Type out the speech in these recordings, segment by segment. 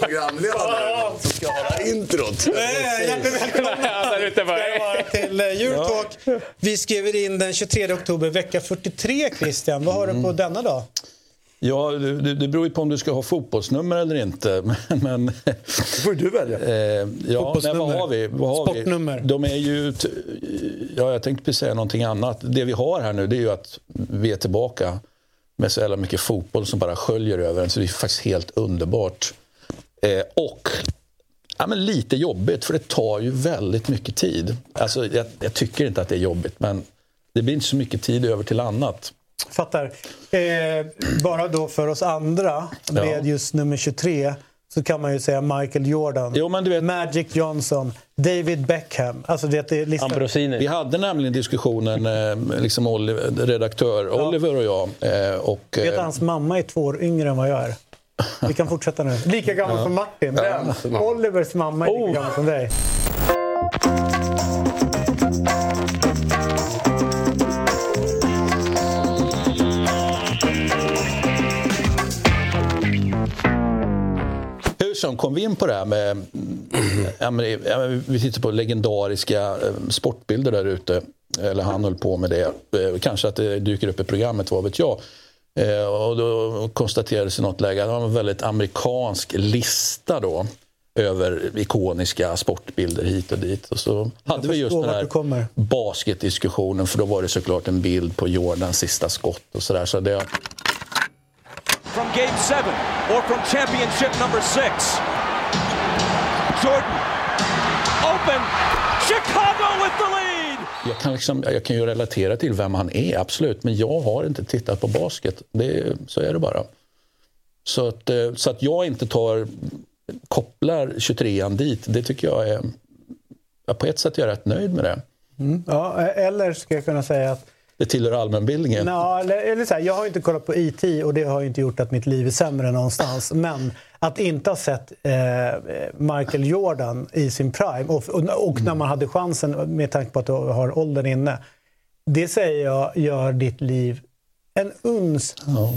Programledaren som ska hålla introt. Eh, Hjärtligt välkomna till eh, Eurotalk. Vi skriver in den 23 oktober, vecka 43. Christian, vad har du på denna dag? Ja, det, det beror ju på om du ska ha fotbollsnummer eller inte. Men, men, Det får du välja. eh, ja, nej, vad har vi? Vad har Sportnummer. Vi? De är ju... Ja, jag tänkte precis säga någonting annat. Det vi har här nu det är ju att vi är tillbaka med så jävla mycket fotboll som bara sköljer över en. Så det är faktiskt helt underbart. Eh, och ja, men lite jobbigt, för det tar ju väldigt mycket tid. Alltså, jag, jag tycker inte att det är jobbigt, men det blir inte så mycket tid över till annat. Fattar. Eh, bara då för oss andra, med just nummer 23, så kan man ju säga Michael Jordan, Jo, men du vet- Magic Johnson, David Beckham. Alltså det, det är listan. Ambrosini. Vi hade nämligen diskussionen, eh, liksom Oliver, redaktör Oliver och jag. Eh, och, Vet eh, hans mamma är två år yngre än vad jag är. Vi kan fortsätta nu. Lika gammal som Martin. Den. Olivers mamma är lika Oh. gammal som dig. Som kom vi in på det här med... vi tittar på legendariska eh, sportbilder där ute. Eller han höll på med det. Eh, Kanske att det dyker upp i programmet, vad vet jag. Eh, Och då konstaterades i något läge att det var en väldigt amerikansk lista då över ikoniska sportbilder hit och dit. Och så hade vi just den här basketdiskussionen för då var det såklart en bild på Jordans sista skott och sådär. Så det, from game seven or from championship number six. Jordan open. Chicago with the lead. Jag kan, liksom, jag kan ju relatera till vem han är, absolut. Men jag har inte tittat på basket. Det, så är det bara. Så att, eh, så att jag inte tar, kopplar 23an dit, det tycker jag är... På ett sätt är jag rätt nöjd med det. Ja, eller ska jag kunna säga att Det tillhör allmänbildningen. Ja, eller, eller så här, jag har inte kollat på E.T. och det har inte gjort att mitt liv är sämre någonstans. Men att inte ha sett eh, Michael Jordan i sin prime och, och, och när man hade chansen med tanke på att du har åldern inne. Det säger jag gör ditt liv en uns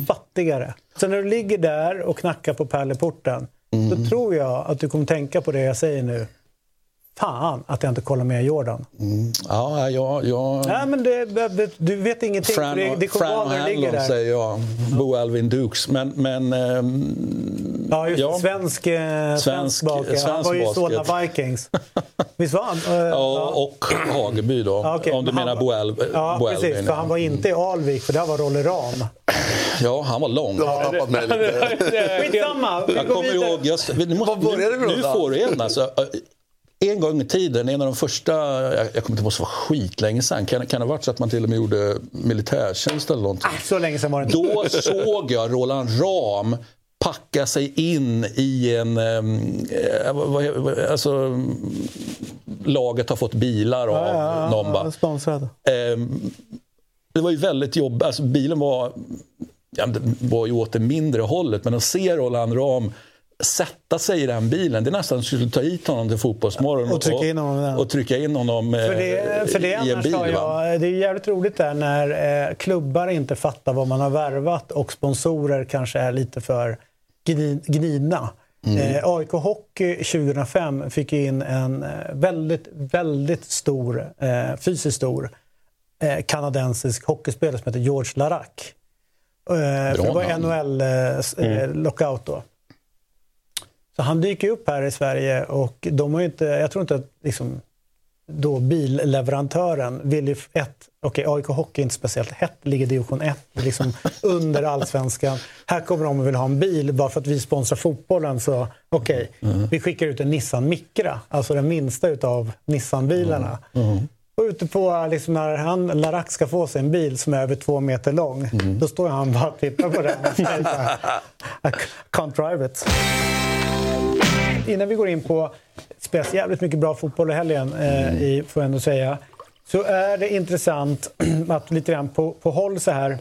fattigare. Så när du ligger där och knackar på pärleporten då tror jag att du kommer tänka på det jag säger nu. Fan att jag inte kollar med Jordan. Ja, jag... jag Nej, men det, det, du vet ingenting. Fran, det, det Fran du ligger där. säger jag. Bo Alvin Dukes. Men, men ehm, Ja, just Ja. Svensk, eh, svensk, Svensk- bak. Han svensk var ju basket. Solna Vikings. Visst var han? Eh, ja, och Hageby då. Ja, okej, Om du men menar Bo, Al, Ja, Bo precis. Alvin. För han var inte i Alvik, för där var Rolle Ram. Ja, han var lång. Du har tappat mig lite. Skitsamma, vi Jag går kommer vidare. ihåg, just, nu, måste, Vad började vi nu, nu får du en alltså. En gång i tiden, en av de första, jag, jag kommer inte ihåg, det var skitlänge sedan. Kan, kan det ha varit så att man till och med gjorde militärtjänst eller någonting? Så länge sedan var det inte. Då såg jag Roland Ram packa sig in i en... ehm, Eh, alltså, laget har fått bilar av Ja, ja, någon. bara. sponsrad. Ehm, det var ju väldigt jobbigt. Alltså, bilen var, ja, var ju åt det mindre hållet, men att se Roland Ram sätta sig i den bilen, det är nästan att skulle ta hit honom till Fotbollsmorgon Och trycka in honom och trycka in honom eh, För det, för det i en bil. jag, det är jävligt roligt där när eh, klubbar inte fattar vad man har värvat och sponsorer kanske är lite för gni- gnidna. Eh, AIK Hockey 2005 fick in en eh, väldigt, väldigt stor, eh, fysiskt stor eh, kanadensisk hockeyspelare som heter George Larac. Eh, det var. NHL-lockout då. Så han dyker upp här i Sverige och de har inte, jag tror inte att liksom, då billeverantören vill ju ett, okej AIK Hockey är inte speciellt hett, ligger i division 1, liksom under allsvenskan. Här kommer de och vill ha en bil bara för att vi sponsrar fotbollen så okej, vi skickar ut en Nissan Micra, alltså den minsta utav Nissan-bilarna. Och ute på, liksom, när han, Larac ska få sig en bil som är över två meter lång, då står han bara och tittar på den och säger I can't drive it. Innan vi går in på, speciellt spelas jävligt mycket bra fotboll i helgen, eh, i, får jag ändå säga, så är det intressant att lite grann på, på håll så här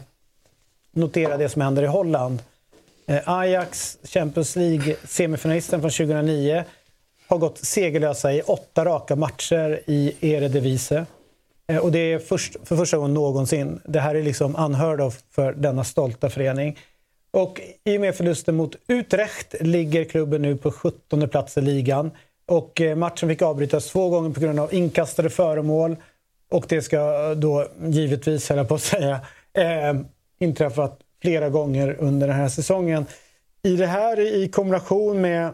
notera det som händer i Holland. Eh, Ajax, Champions League-semifinalisten från 2009, har gått segerlösa i åtta raka matcher i Eredivisie. Eh, och det är först, för första gången någonsin. Det här är liksom unheard of för denna stolta förening. Och i och med förlusten mot Utrecht ligger klubben nu på 17 plats i ligan. Och eh, matchen fick avbrytas två gånger på grund av inkastade föremål. Och det ska eh, då givetvis, höll jag på att säga, eh, inträffat flera gånger under den här säsongen. I det här i kombination med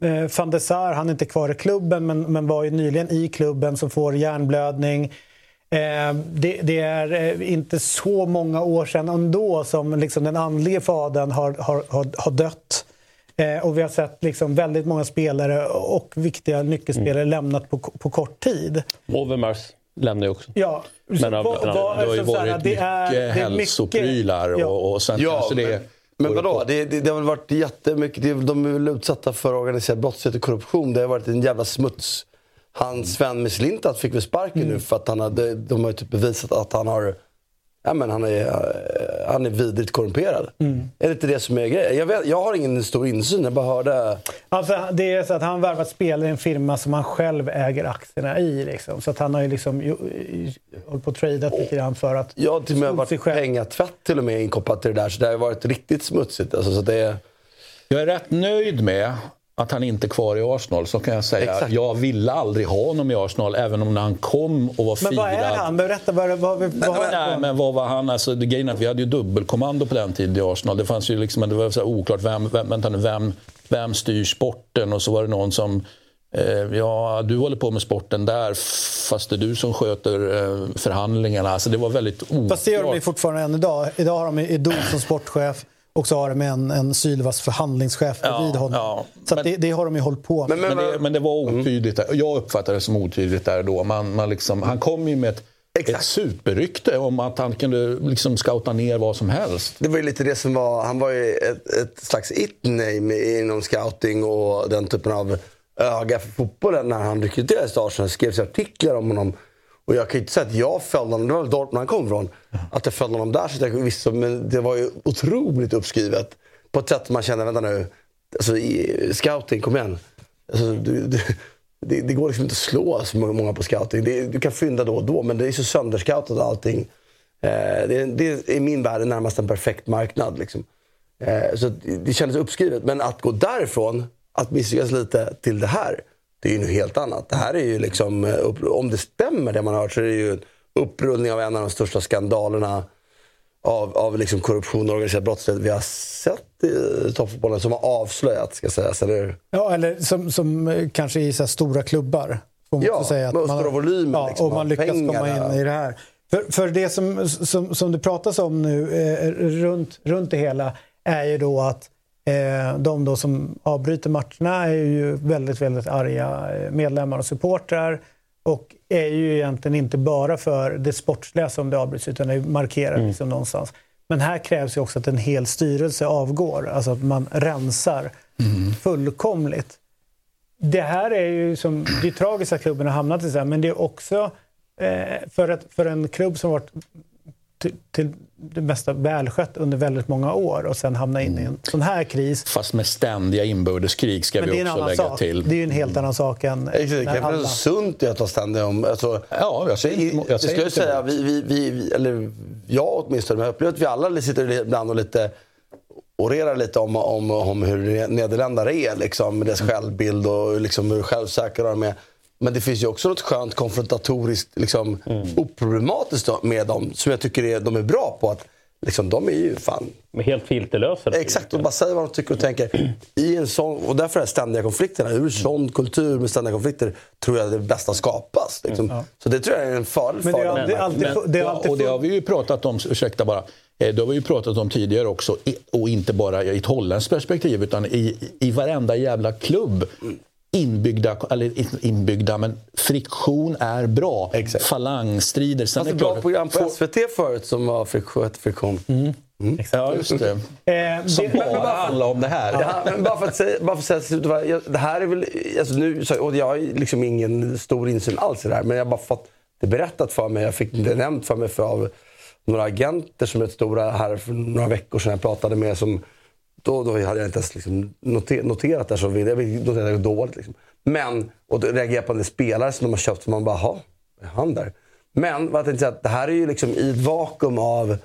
eh, van der Sar, han är inte kvar i klubben men, men var ju nyligen i klubben som får hjärnblödning. Eh, det, det, är eh, inte så många år sedan ändå som liksom den andlige fadern har, har, har, har dött. Eh, och vi har sett liksom väldigt många spelare och viktiga nyckelspelare mm. lämnat på, på kort tid. Overmars lämnar ju också. Ja. Men av, vad, vad, det har ju varit mycket det är, hälsoprylar och, och, och sen ja, kanske det men, men vadå? Det, det, det har väl varit jättemycket... Det, de är väl utsatta för organiserad brottslighet och korruption. Det har varit en jävla smuts. Han Sven Mislintat fick väl sparken mm. nu för att han hade, de har typ bevisat att han har ja, men han, är, eh, han är vidrigt korrumperad. Mm. Är det inte det som är grejen? Jag, jag har ingen stor insyn, jag bara hörde... Alltså, det är så att han har värvat spelare i en firma som han själv äger aktierna i. Liksom. Så att han har ju liksom hållit på att tradat lite grann för att... Jag har till och med varit pengatvätt till och med inkopplat till det där. Så det har varit riktigt smutsigt. Alltså, så det Jag är rätt nöjd med att han inte är kvar i Arsenal så kan jag säga. Exakt. Jag ville aldrig ha honom i Arsenal även om när han kom och var firad. Men vad är han? Berätta. Vad, vad, vad, vad, nej, men vad var han? Alltså, grejen vi hade ju dubbelkommando på den tiden i Arsenal. Det fanns ju liksom, det var så oklart vem, vem, vänta nu, vem, vem styr sporten? Och så var det någon som eh, Ja, du håller på med sporten där fast det är du som sköter eh, förhandlingarna. Alltså, det var väldigt oklart. Fast det gör de fortfarande än idag. Idag har de Idol som sportchef. Och så har de en, en sylvass förhandlingschef bredvid ja, honom. Ja, så men, det, det, har de ju hållit på med. Men, men, det, men det, var otydligt. Mm. Jag uppfattade det som otydligt där då. Man, man liksom, han kom ju med ett, ett superrykte om att han kunde liksom scouta ner vad som helst. Det var ju lite det som var... Han var ju ett, ett slags it-name inom scouting och den typen av öga för fotbollen när han rekryterades till Arsenal. Det skrevs artiklar om honom och jag kan ju inte säga att jag följde honom, det var väl Dortmund han kom ifrån. Att jag följde honom där så jag visste, men det var ju otroligt uppskrivet. På ett sätt man känner, vänta nu, alltså, scouting, kom igen. Alltså, du, du, det, det, går liksom inte att slå så många på scouting. Det, du kan fynda då och då, men det är så sönderscoutat allting. Eh, det, det är i min värld närmast en perfekt marknad. Liksom. Eh, så det kändes uppskrivet. Men att gå därifrån, att misslyckas lite, till det här det är ju något helt annat. Det här är ju liksom, eh, om det stämmer det man har hört så är det ju en upprullning av en av de största skandalerna av, av liksom korruption och organiserad brottslighet vi har sett i toppfotbollen som har avslöjats, ska sägas, eller Ja, eller som, som eh, kanske i så stora klubbar. ja, säga att med stora volymer. Ja, liksom, och man lyckas komma in i det här. För, för det som, som, som det pratas om nu eh, runt, runt det hela är ju då att Eh, de då som avbryter matcherna är ju väldigt, väldigt arga eh, medlemmar och supportrar och är ju egentligen inte bara för det sportsliga som det avbryts utan det markerar mm. liksom någonstans. Men här krävs ju också att en hel styrelse avgår, alltså att man rensar mm. fullkomligt. Det här är ju som, det är tragiskt att klubben har hamnat i så här, men det är också eh, för, ett, för en klubb som varit till, till det mesta välskött under väldigt många år och sen hamna in i en mm. sån här kris. Fast med ständiga inbördeskrig ska Men vi också lägga sak. till. Det är ju en helt annan sak än... Det är alla... sunt att ha ständiga om... Alltså, ja, jag säger, jag jag skulle säga, vi, vi, vi, eller jag åtminstone, men jag upplever att vi alla sitter ibland och lite orerar lite om, om, om hur nederländare är, liksom, med deras mm. självbild och liksom, hur självsäkra de är. Men det finns ju också något skönt konfrontatoriskt, liksom, mm. oproblematiskt med dem som jag tycker är, de är bra på. att liksom, De är ju fan... Men helt filterlösa. Exakt, och bara säger vad de tycker och tänker. I en sån, och därför är ständiga konflikterna. Ur sån kultur med ständiga konflikter tror jag det bästa skapas. Liksom. Mm. Så det tror jag är en fördel för dem. och det har vi ju pratat om, ursäkta bara, eh, det har vi ju pratat om tidigare också, och inte bara i ett holländskt perspektiv utan i, i varenda jävla klubb. Mm inbyggda, eller inbyggda, men friktion är bra. Exakt. Falangstrider. Sen det ett bra program på SVT förut som var friktion. Mm. Mm. Ja, just det. Eh, som det, bara, bara handlar om det här. Ja, men bara för att säga, bara för att säga det här är väl... Alltså nu, och jag har liksom ingen stor insyn alls i det här, men jag har bara fått det berättat för mig. Jag fick det nämnt för mig för av några agenter som är stora här för några veckor sedan jag pratade med. som då, då hade jag inte ens liksom noter, noterat det så vill jag noterade det dåligt. Liksom. Men, och då reagerar jag på en del spelare som de har köpt som man bara, jaha, är han där? Men vad jag tänkte säga, att det här är ju liksom i ett vakuum av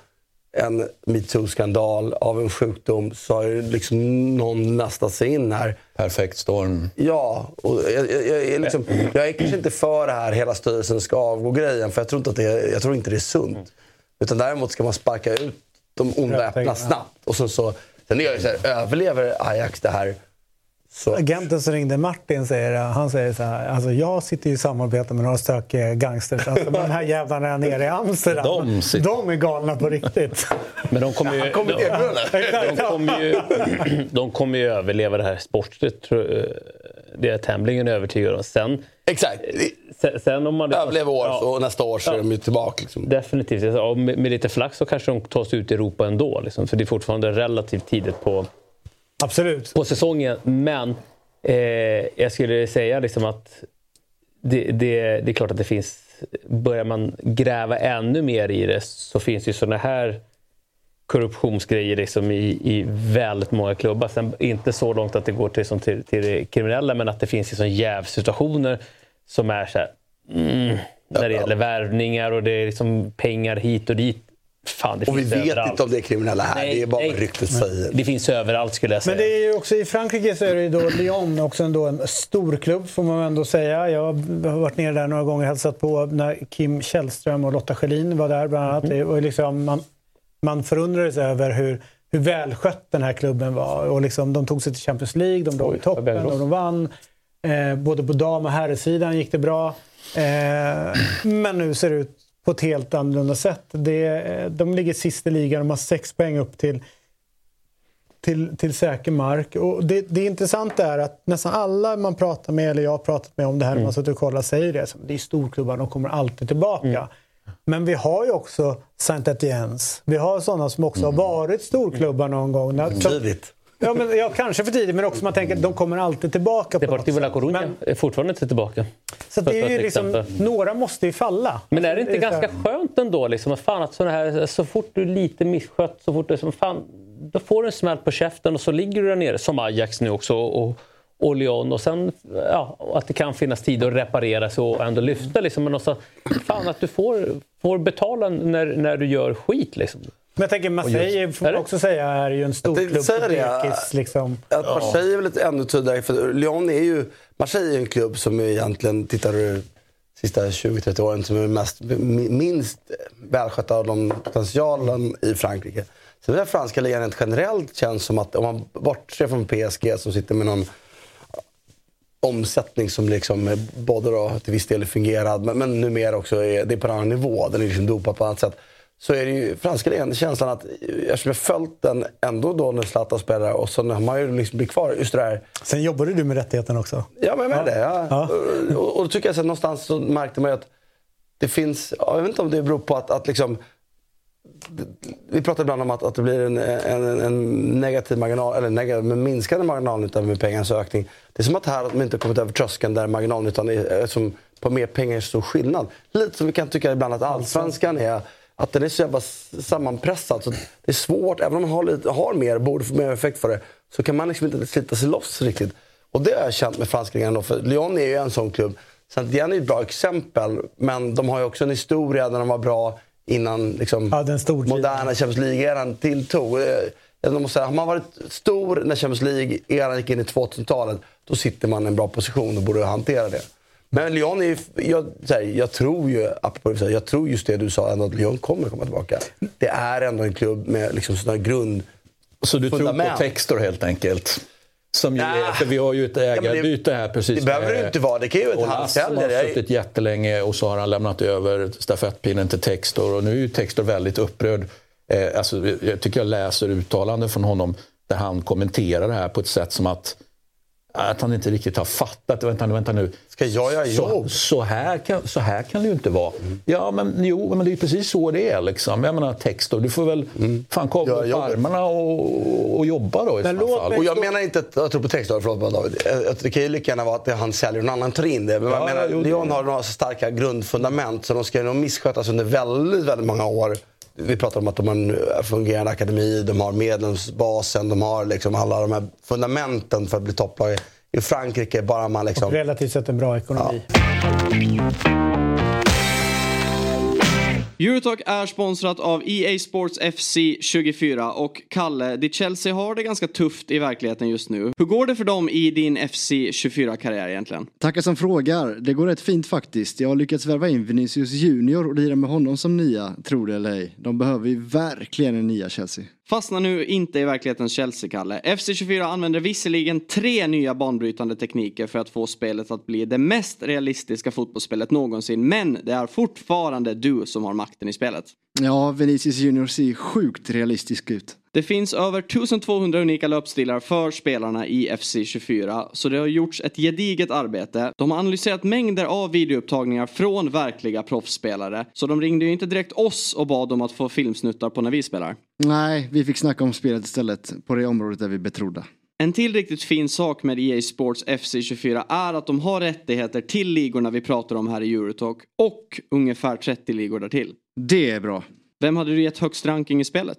en metoo-skandal, av en sjukdom, så har ju liksom någon lastat sig in här. Perfekt storm. Ja, och jag, jag, jag, är liksom, jag är kanske inte för det här hela styrelsen ska avgå-grejen, för jag tror, inte att det, jag tror inte det är sunt. Utan däremot ska man sparka ut de onda äpplena snabbt. Och så, så, sen är jag ju så här, överlever Ajax det här så. Agenten som ringde Martin säger, han säger så här, alltså jag sitter i samarbete med några stökiga gangsters. Alltså, de här jävlarna nere i Amsterdam, de, sitter... de är galna på riktigt. Men de kommer ju, de, de, kommer ju, de kommer ju överleva det här sportsligt. Det är jag tämligen övertygad om. Sen, Exakt. Sen, sen om man, Överlever år ja, och nästa år så ja, är de ju tillbaka. Liksom. Definitivt. Med, med, lite flax så kanske de tar sig ut i Europa ändå. Liksom, för det är fortfarande relativt tidigt på Absolut. på säsongen. Men eh, jag skulle säga liksom att det, det, det är klart att det finns... Börjar man gräva ännu mer i det så finns det ju såna här korruptionsgrejer liksom i, i väldigt många klubbar. Sen inte så långt att det går till, som till, till det kriminella men att det finns liksom jävsituationer som är så här, mm, när det gäller värvningar och det är liksom pengar hit och dit. Fan, och vi vet överallt. inte om det är kriminella här. Nej, det är bara nej, ryktet säger. Det finns överallt skulle jag säga. Men det är ju också i Frankrike så är det ju då Lyon också ändå en storklubb får man ändå säga. Jag har varit nere där några gånger och hälsat på när Kim Källström och Lotta Schelin var där bland annat. Mm. Och liksom man, man förundrades över hur, hur välskött den här klubben var. Och liksom, de tog sig till Champions League, de låg i toppen och de vann. Eh, både på dam och herrsidan gick det bra. Eh, men nu ser det ut på ett helt annorlunda sätt. Det, de ligger sist i ligan, de har sex poäng upp till, till, till säker mark. Och det, det intressanta är att nästan alla man pratar med, eller jag har pratat med om det här, mm. man suttit och kollat, säger det. Det är storklubbar, de kommer alltid tillbaka. Mm. Men vi har ju också Saint Etiennes. Vi har sådana som också mm. har varit storklubbar någon gång. Tidigt. Ja, men, ja, kanske för tidigt, men också man tänker att de kommer alltid tillbaka. Deportivo La Coruña men, är fortfarande inte tillbaka. Så det är ju liksom, några måste ju falla. Men är det inte det är ganska så... skönt ändå? Liksom, att fan, att här, så fort du är lite misskött, så fort du, som fan, då får du en smäll på käften och så ligger du där nere, som Ajax nu också. Och, och Lyon och sen ja, att det kan finnas tid att reparera sig och ändå lyfta. Liksom, men också, fan att du får, får betala när, när du gör skit. Liksom. Men jag tänker Marseille får man också säga är ju en stor klubb på dekis. Liksom. Att Marseille är väl lite ännu tydligare. För Lyon är ju... Marseille är en klubb som egentligen, tittar du sista 20-30 åren, som är mest, minst välskötta av de potentialen i Frankrike. Sen den franska ligan rent generellt känns som att, om man bortser från PSG som sitter med någon omsättning som liksom både då till viss del är fungerad, men, men numera också är, det är på en annan nivå. Den är liksom dopad på ett annat sätt så är det ju franska ligan känslan att, eftersom jag följt den ändå då när Zlatan spelar och så har man ju liksom blivit kvar. Just det där. Sen jobbade du med rättigheten också? Ja, men med ja. det. Ja. ja. Och, och, då tycker jag att någonstans så märkte man ju att det finns, jag vet inte om det beror på att, att liksom vi pratar ibland om att, att det blir en, en, en negativ marginal, eller negativ, men minskande marginalnytta med pengarnas ökning. Det är som att här att man inte kommit över tröskeln där marginalnyttan är, som på mer pengar är stor skillnad. Lite som vi kan tycka ibland att allsvenskan är att den är så jävla sammanpressad. Så det är svårt, även om man har, lite, har mer, borde få mer effekt för det, så kan man liksom inte slita sig loss riktigt. Och det har jag känt med franska ligan. För Lyon är ju en sån klubb. saint är ett bra exempel, men de har ju också en historia där de var bra innan liksom, ja, den moderna Champions League-eran tilltog. Eh, jag måste säga, har man varit stor när Champions League-eran gick in i 2000-talet, då sitter man i en bra position och borde hantera det. Men Lyon är jag, här, jag tror ju, apropå, jag tror just det du sa, ändå att Lyon kommer komma tillbaka. Det är ändå en klubb med liksom sådana grund Så du fundament. tror på Textor helt enkelt? Som ju är, för vi har ju ett ägarbyte här precis. Det behöver det inte vara. Det kan ju vara handsäljare. har suttit jättelänge och så har han lämnat över stafettpinnen till Textor. Och nu är ju Textor väldigt upprörd. Eh, alltså, jag tycker jag läser uttalanden från honom där han kommenterar det här på ett sätt som att att han inte riktigt har fattat. Vänta nu, vänta nu. Ska jag göra jobb? Så, så, här kan, så här kan det ju inte vara. Mm. Ja, men jo, men det är precis så det är. Liksom. Jag menar texter. Du får väl mm. fan kavla upp armarna och, och jobba då i men fall. Och jag menar inte att jag tror på texter, förlåt David. Det kan ju lika gärna vara att han säljer och någon annan tar in det. Men ja, jag menar, Lyon har några så starka grundfundament så de ska nog misskötas under väldigt, väldigt många år vi pratar om att de har en fungerande akademi, de har medlemsbasen, de har liksom alla de här fundamenten för att bli topplag i Frankrike. Bara man liksom... Relativt sett en bra ekonomi. Eurotalk är sponsrat av EA Sports FC 24 och Kalle, ditt Chelsea har det ganska tufft i verkligheten just nu. Hur går det för dem i din FC 24-karriär egentligen? Tackar som frågar. Det går rätt fint faktiskt. Jag har lyckats värva in Vinicius Junior och lira med honom som nia, tror det eller ej. De behöver ju verkligen en nia Chelsea. Fastna nu inte i verklighetens Chelsea-Kalle. FC24 använder visserligen tre nya banbrytande tekniker för att få spelet att bli det mest realistiska fotbollsspelet någonsin. Men det är fortfarande du som har makten i spelet. Ja, Vinicius Junior ser sjukt realistisk ut. Det finns över 1200 unika löpstilar för spelarna i FC24, så det har gjorts ett gediget arbete. De har analyserat mängder av videoupptagningar från verkliga proffsspelare, så de ringde ju inte direkt oss och bad om att få filmsnuttar på när vi spelar. Nej, vi fick snacka om spelet istället, på det området där vi betrodda. En till riktigt fin sak med EA Sports FC24 är att de har rättigheter till ligorna vi pratar om här i Eurotalk och ungefär 30 ligor därtill. Det är bra. Vem hade du gett högst ranking i spelet?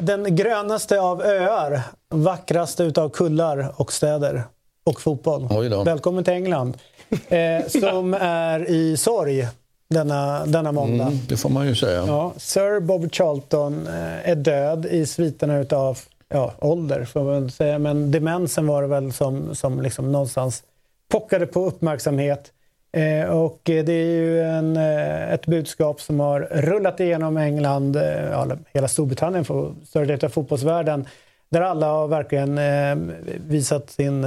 Den grönaste av öar, vackraste utav kullar och städer och fotboll. Välkommen till England. Eh, som är i sorg denna, denna måndag. Mm, det får man ju säga. Ja, Sir Bobby Charlton eh, är död i sviterna utav ja, ålder, får man säga. Men demensen var det väl som, som liksom någonstans pockade på uppmärksamhet. Eh, och det är ju en, eh, ett budskap som har rullat igenom England, eh, hela Storbritannien, för större delen av fotbollsvärlden. Där alla har verkligen visat sin,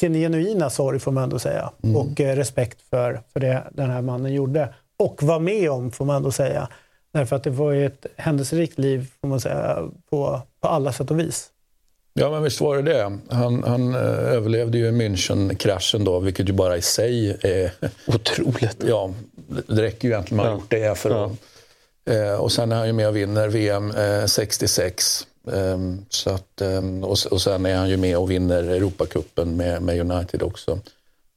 sin genuina sorg, får man ändå säga. Mm. Och respekt för, för det den här mannen gjorde. Och var med om, får man ändå säga. Därför att det var ju ett händelserikt liv, får man säga, på, på alla sätt och vis. Ja, men visst var det det. Han, han överlevde ju München-kraschen då, vilket ju bara i sig är... Otroligt. Ja, det räcker ju egentligen med att ha gjort det för ja. att... och sen är han ju med och vinner VM 66. så att, och, och sen är han ju med och vinner Europacupen med, med United också.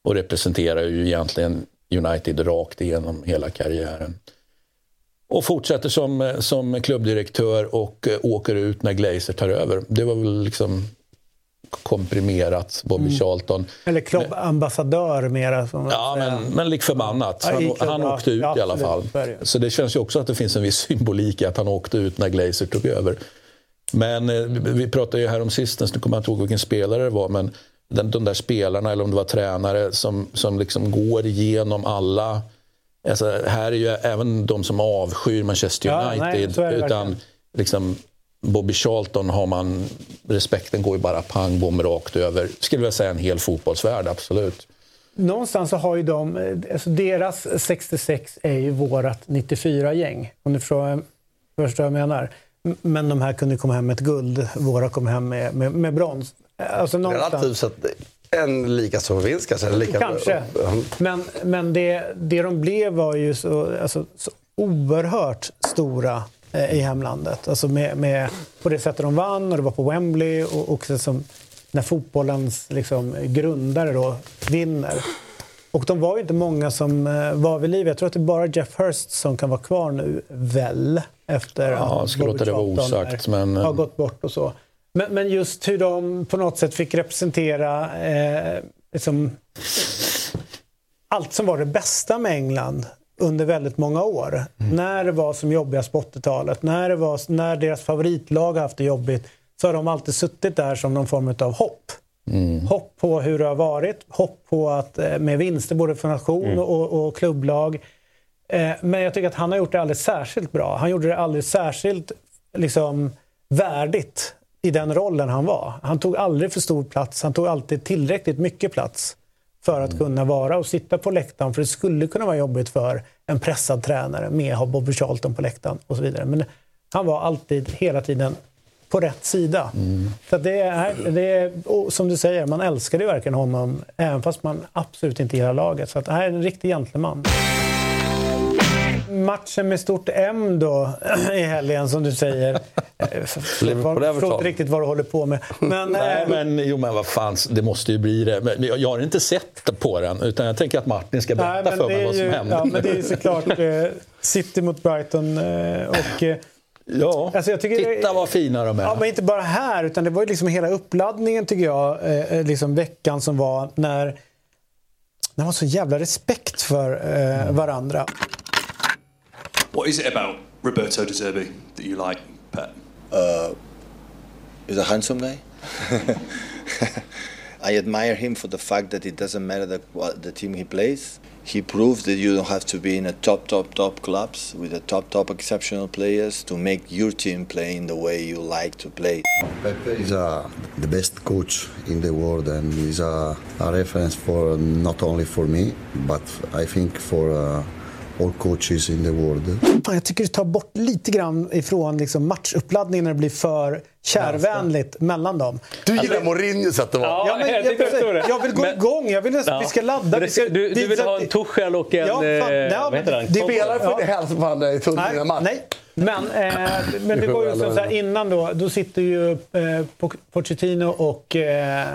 Och representerar ju egentligen United rakt igenom hela karriären. Och fortsätter som, som klubbdirektör och åker ut när Glazer tar över. Det var väl liksom komprimerat, Bobby mm. Charlton. Eller klubbambassadör mera. Som ja, men, men lik förbannat. Han, han åkte ut ja, i alla fall. Så det känns ju också att det finns en viss symbolik i att han åkte ut när Glazer tog över. Men eh, vi pratade ju här om sistens, nu kommer jag inte ihåg vilken spelare det var, men den, de där spelarna, eller om det var tränare, som, som liksom går igenom alla Alltså, här är ju även de som avskyr Manchester United. Ja, nej, utan liksom, Bobby Charlton har man... Respekten går ju bara pang bom rakt över. Skulle jag säga en hel fotbollsvärld, absolut. Någonstans så har ju de... Alltså deras 66 är ju vårat 94-gäng. Om du förstår vad jag menar. Men de här kunde komma hem med ett guld. Våra kom hem med, med, med brons. Alltså någonstans... Relativt sett en lika stor vinst kanske? Lika kanske. Men, men det, det de blev var ju så, alltså, så oerhört stora eh, i hemlandet. Alltså med, med, på det sättet de vann och det var på Wembley och också som när fotbollens liksom, grundare då vinner. Och de var ju inte många som eh, var vid liv. Jag tror att det är bara Jeff Hurst som kan vara kvar nu, väl? Efter ja, jag ska låta det vara osagt. Men... har gått bort och så. Men, men just hur de på något sätt fick representera eh, liksom, allt som var det bästa med England under väldigt många år. När det var som jobbigast på 80-talet, när, det var, när deras favoritlag haft det jobbigt, så har de alltid suttit där som någon form av hopp. Hopp på hur det har varit, hopp på att eh, med vinster både för nation och, och klubblag. Eh, Men jag tycker att han har gjort det alldeles särskilt bra. Han gjorde det alldeles särskilt liksom, värdigt i den rollen han var. Han tog aldrig för stor plats, han tog alltid tillräckligt mycket plats för att kunna vara och sitta på läktaren. För det skulle kunna vara jobbigt för en pressad tränare med att ha Bobby Charlton på läktaren och så vidare. Men han var alltid, hela tiden, på rätt sida. Så att det är, det är, som du säger, man älskade ju verkligen honom även fast man absolut inte gillar laget. Så att det här är en riktig gentleman. Matchen med stort M då i helgen som du säger. Jag förstår inte riktigt vad du håller på med. Men, Nej, eh, men, jo, men vad fan, det måste ju bli det. Men jag jag har inte sett på den, utan jag tänker att Martin ska berätta Nej, för mig vad som ju, hände. ja, men det är såklart eh, City mot Brighton. Eh, och, eh, Ja, Alltså, titta vad fina de är. Ja, men inte bara här, utan det var ju liksom hela uppladdningen tycker jag, eh, eh, liksom veckan som var när, när man har så jävla respekt för eh, varandra. What is it about Roberto De Zerbi that you like, Pat? Uh, he's a handsome guy. I admire him for the fact that it doesn't matter the, what the team he plays. He proves that you don't have to be in a top, top, top clubs with a top, top exceptional players to make your team play in the way you like to play. Pepe is uh, the best coach in the world and is a, a reference for not only for me but I think for uh, all coaches in the world. Fan, jag tycker det tar bort lite grann ifrån liksom matchuppladdningen när det blir för kärvänligt mellan dem. Du gillar Mourinhos sätt att vara. Ja, Ja, men jag jag, det. jag vill gå Men- igång, jag vill Ja. vi ska ladda. Vi det- ska, Du, du vill ha en Tuchel och en... Ja, fan, eh, nej, vad men han? det- Spelare får Ja. inte hälsa på varandra i tunneln Nej, match. nej. Men, eh, men det var ju som så här, innan då, då sitter ju eh, Po- Pochettino och eh,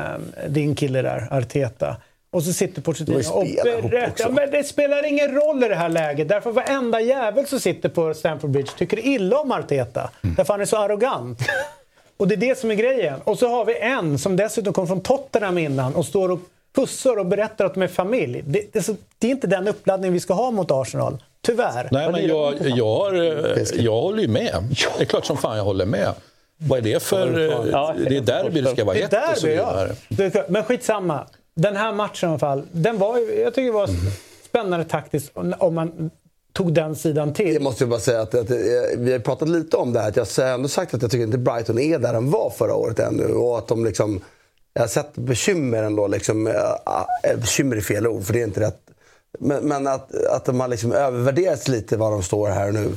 din kille där, Arteta. Och så sitter Pochettino och berättar. Men det spelar ingen roll i det här läget. Därför varenda jävel som sitter på Stamford Bridge tycker illa om Arteta. Mm. Därför han är så arrogant. Och det är det som är grejen. Och så har vi en som dessutom kom från Tottenham innan och står och pussar och berättar att de är familj. Det, det, är så, det är inte den uppladdning vi ska ha mot Arsenal. Tyvärr. Nej, men jag, jag, har, eh, jag håller ju med. Det är klart som fan jag håller med. Vad är det för... eh, Ja. Det är derby det ska vara hett och så vidare. Men skitsamma. Den här matchen i alla fall, den var, ju- jag tycker det var spännande taktiskt om man tog den sidan till. Jag måste bara säga att, att eh, vi har pratat lite om det här. Att jag har ändå sagt att jag tycker inte Brighton är där de var förra året ännu. Och att de liksom, jag har sett bekymmer ändå. Liksom, äh, äh, bekymmer är fel ord, för det är inte rätt. Men, men att, att de har liksom övervärderats lite var de står här nu.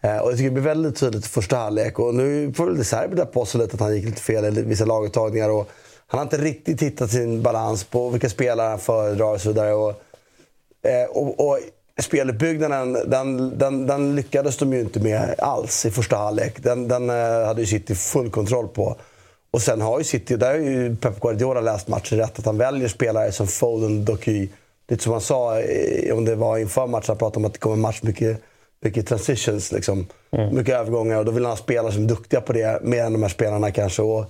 Eh, och jag tycker det blir väldigt tydligt i första halvlek. Och nu får väl Serbi på sig lite att han gick lite fel i vissa laguttagningar. Och han har inte riktigt hittat sin balans på vilka spelare han föredrar och så vidare. Och, Eh, och, och speluppbyggnaden, den, den, den lyckades de ju inte med alls i första halvlek. Den, den eh, hade ju City full kontroll på. Och sen har ju City, där har ju Pep Guardiola läst matchen rätt, att han väljer spelare som Foden, Doky. Lite som han sa, eh, om det var inför matchen, han pratade om att det kommer match mycket, mycket transitions. Liksom. Mycket övergångar och då vill han ha spelare som är duktiga på det, mer än de här spelarna kanske. Och,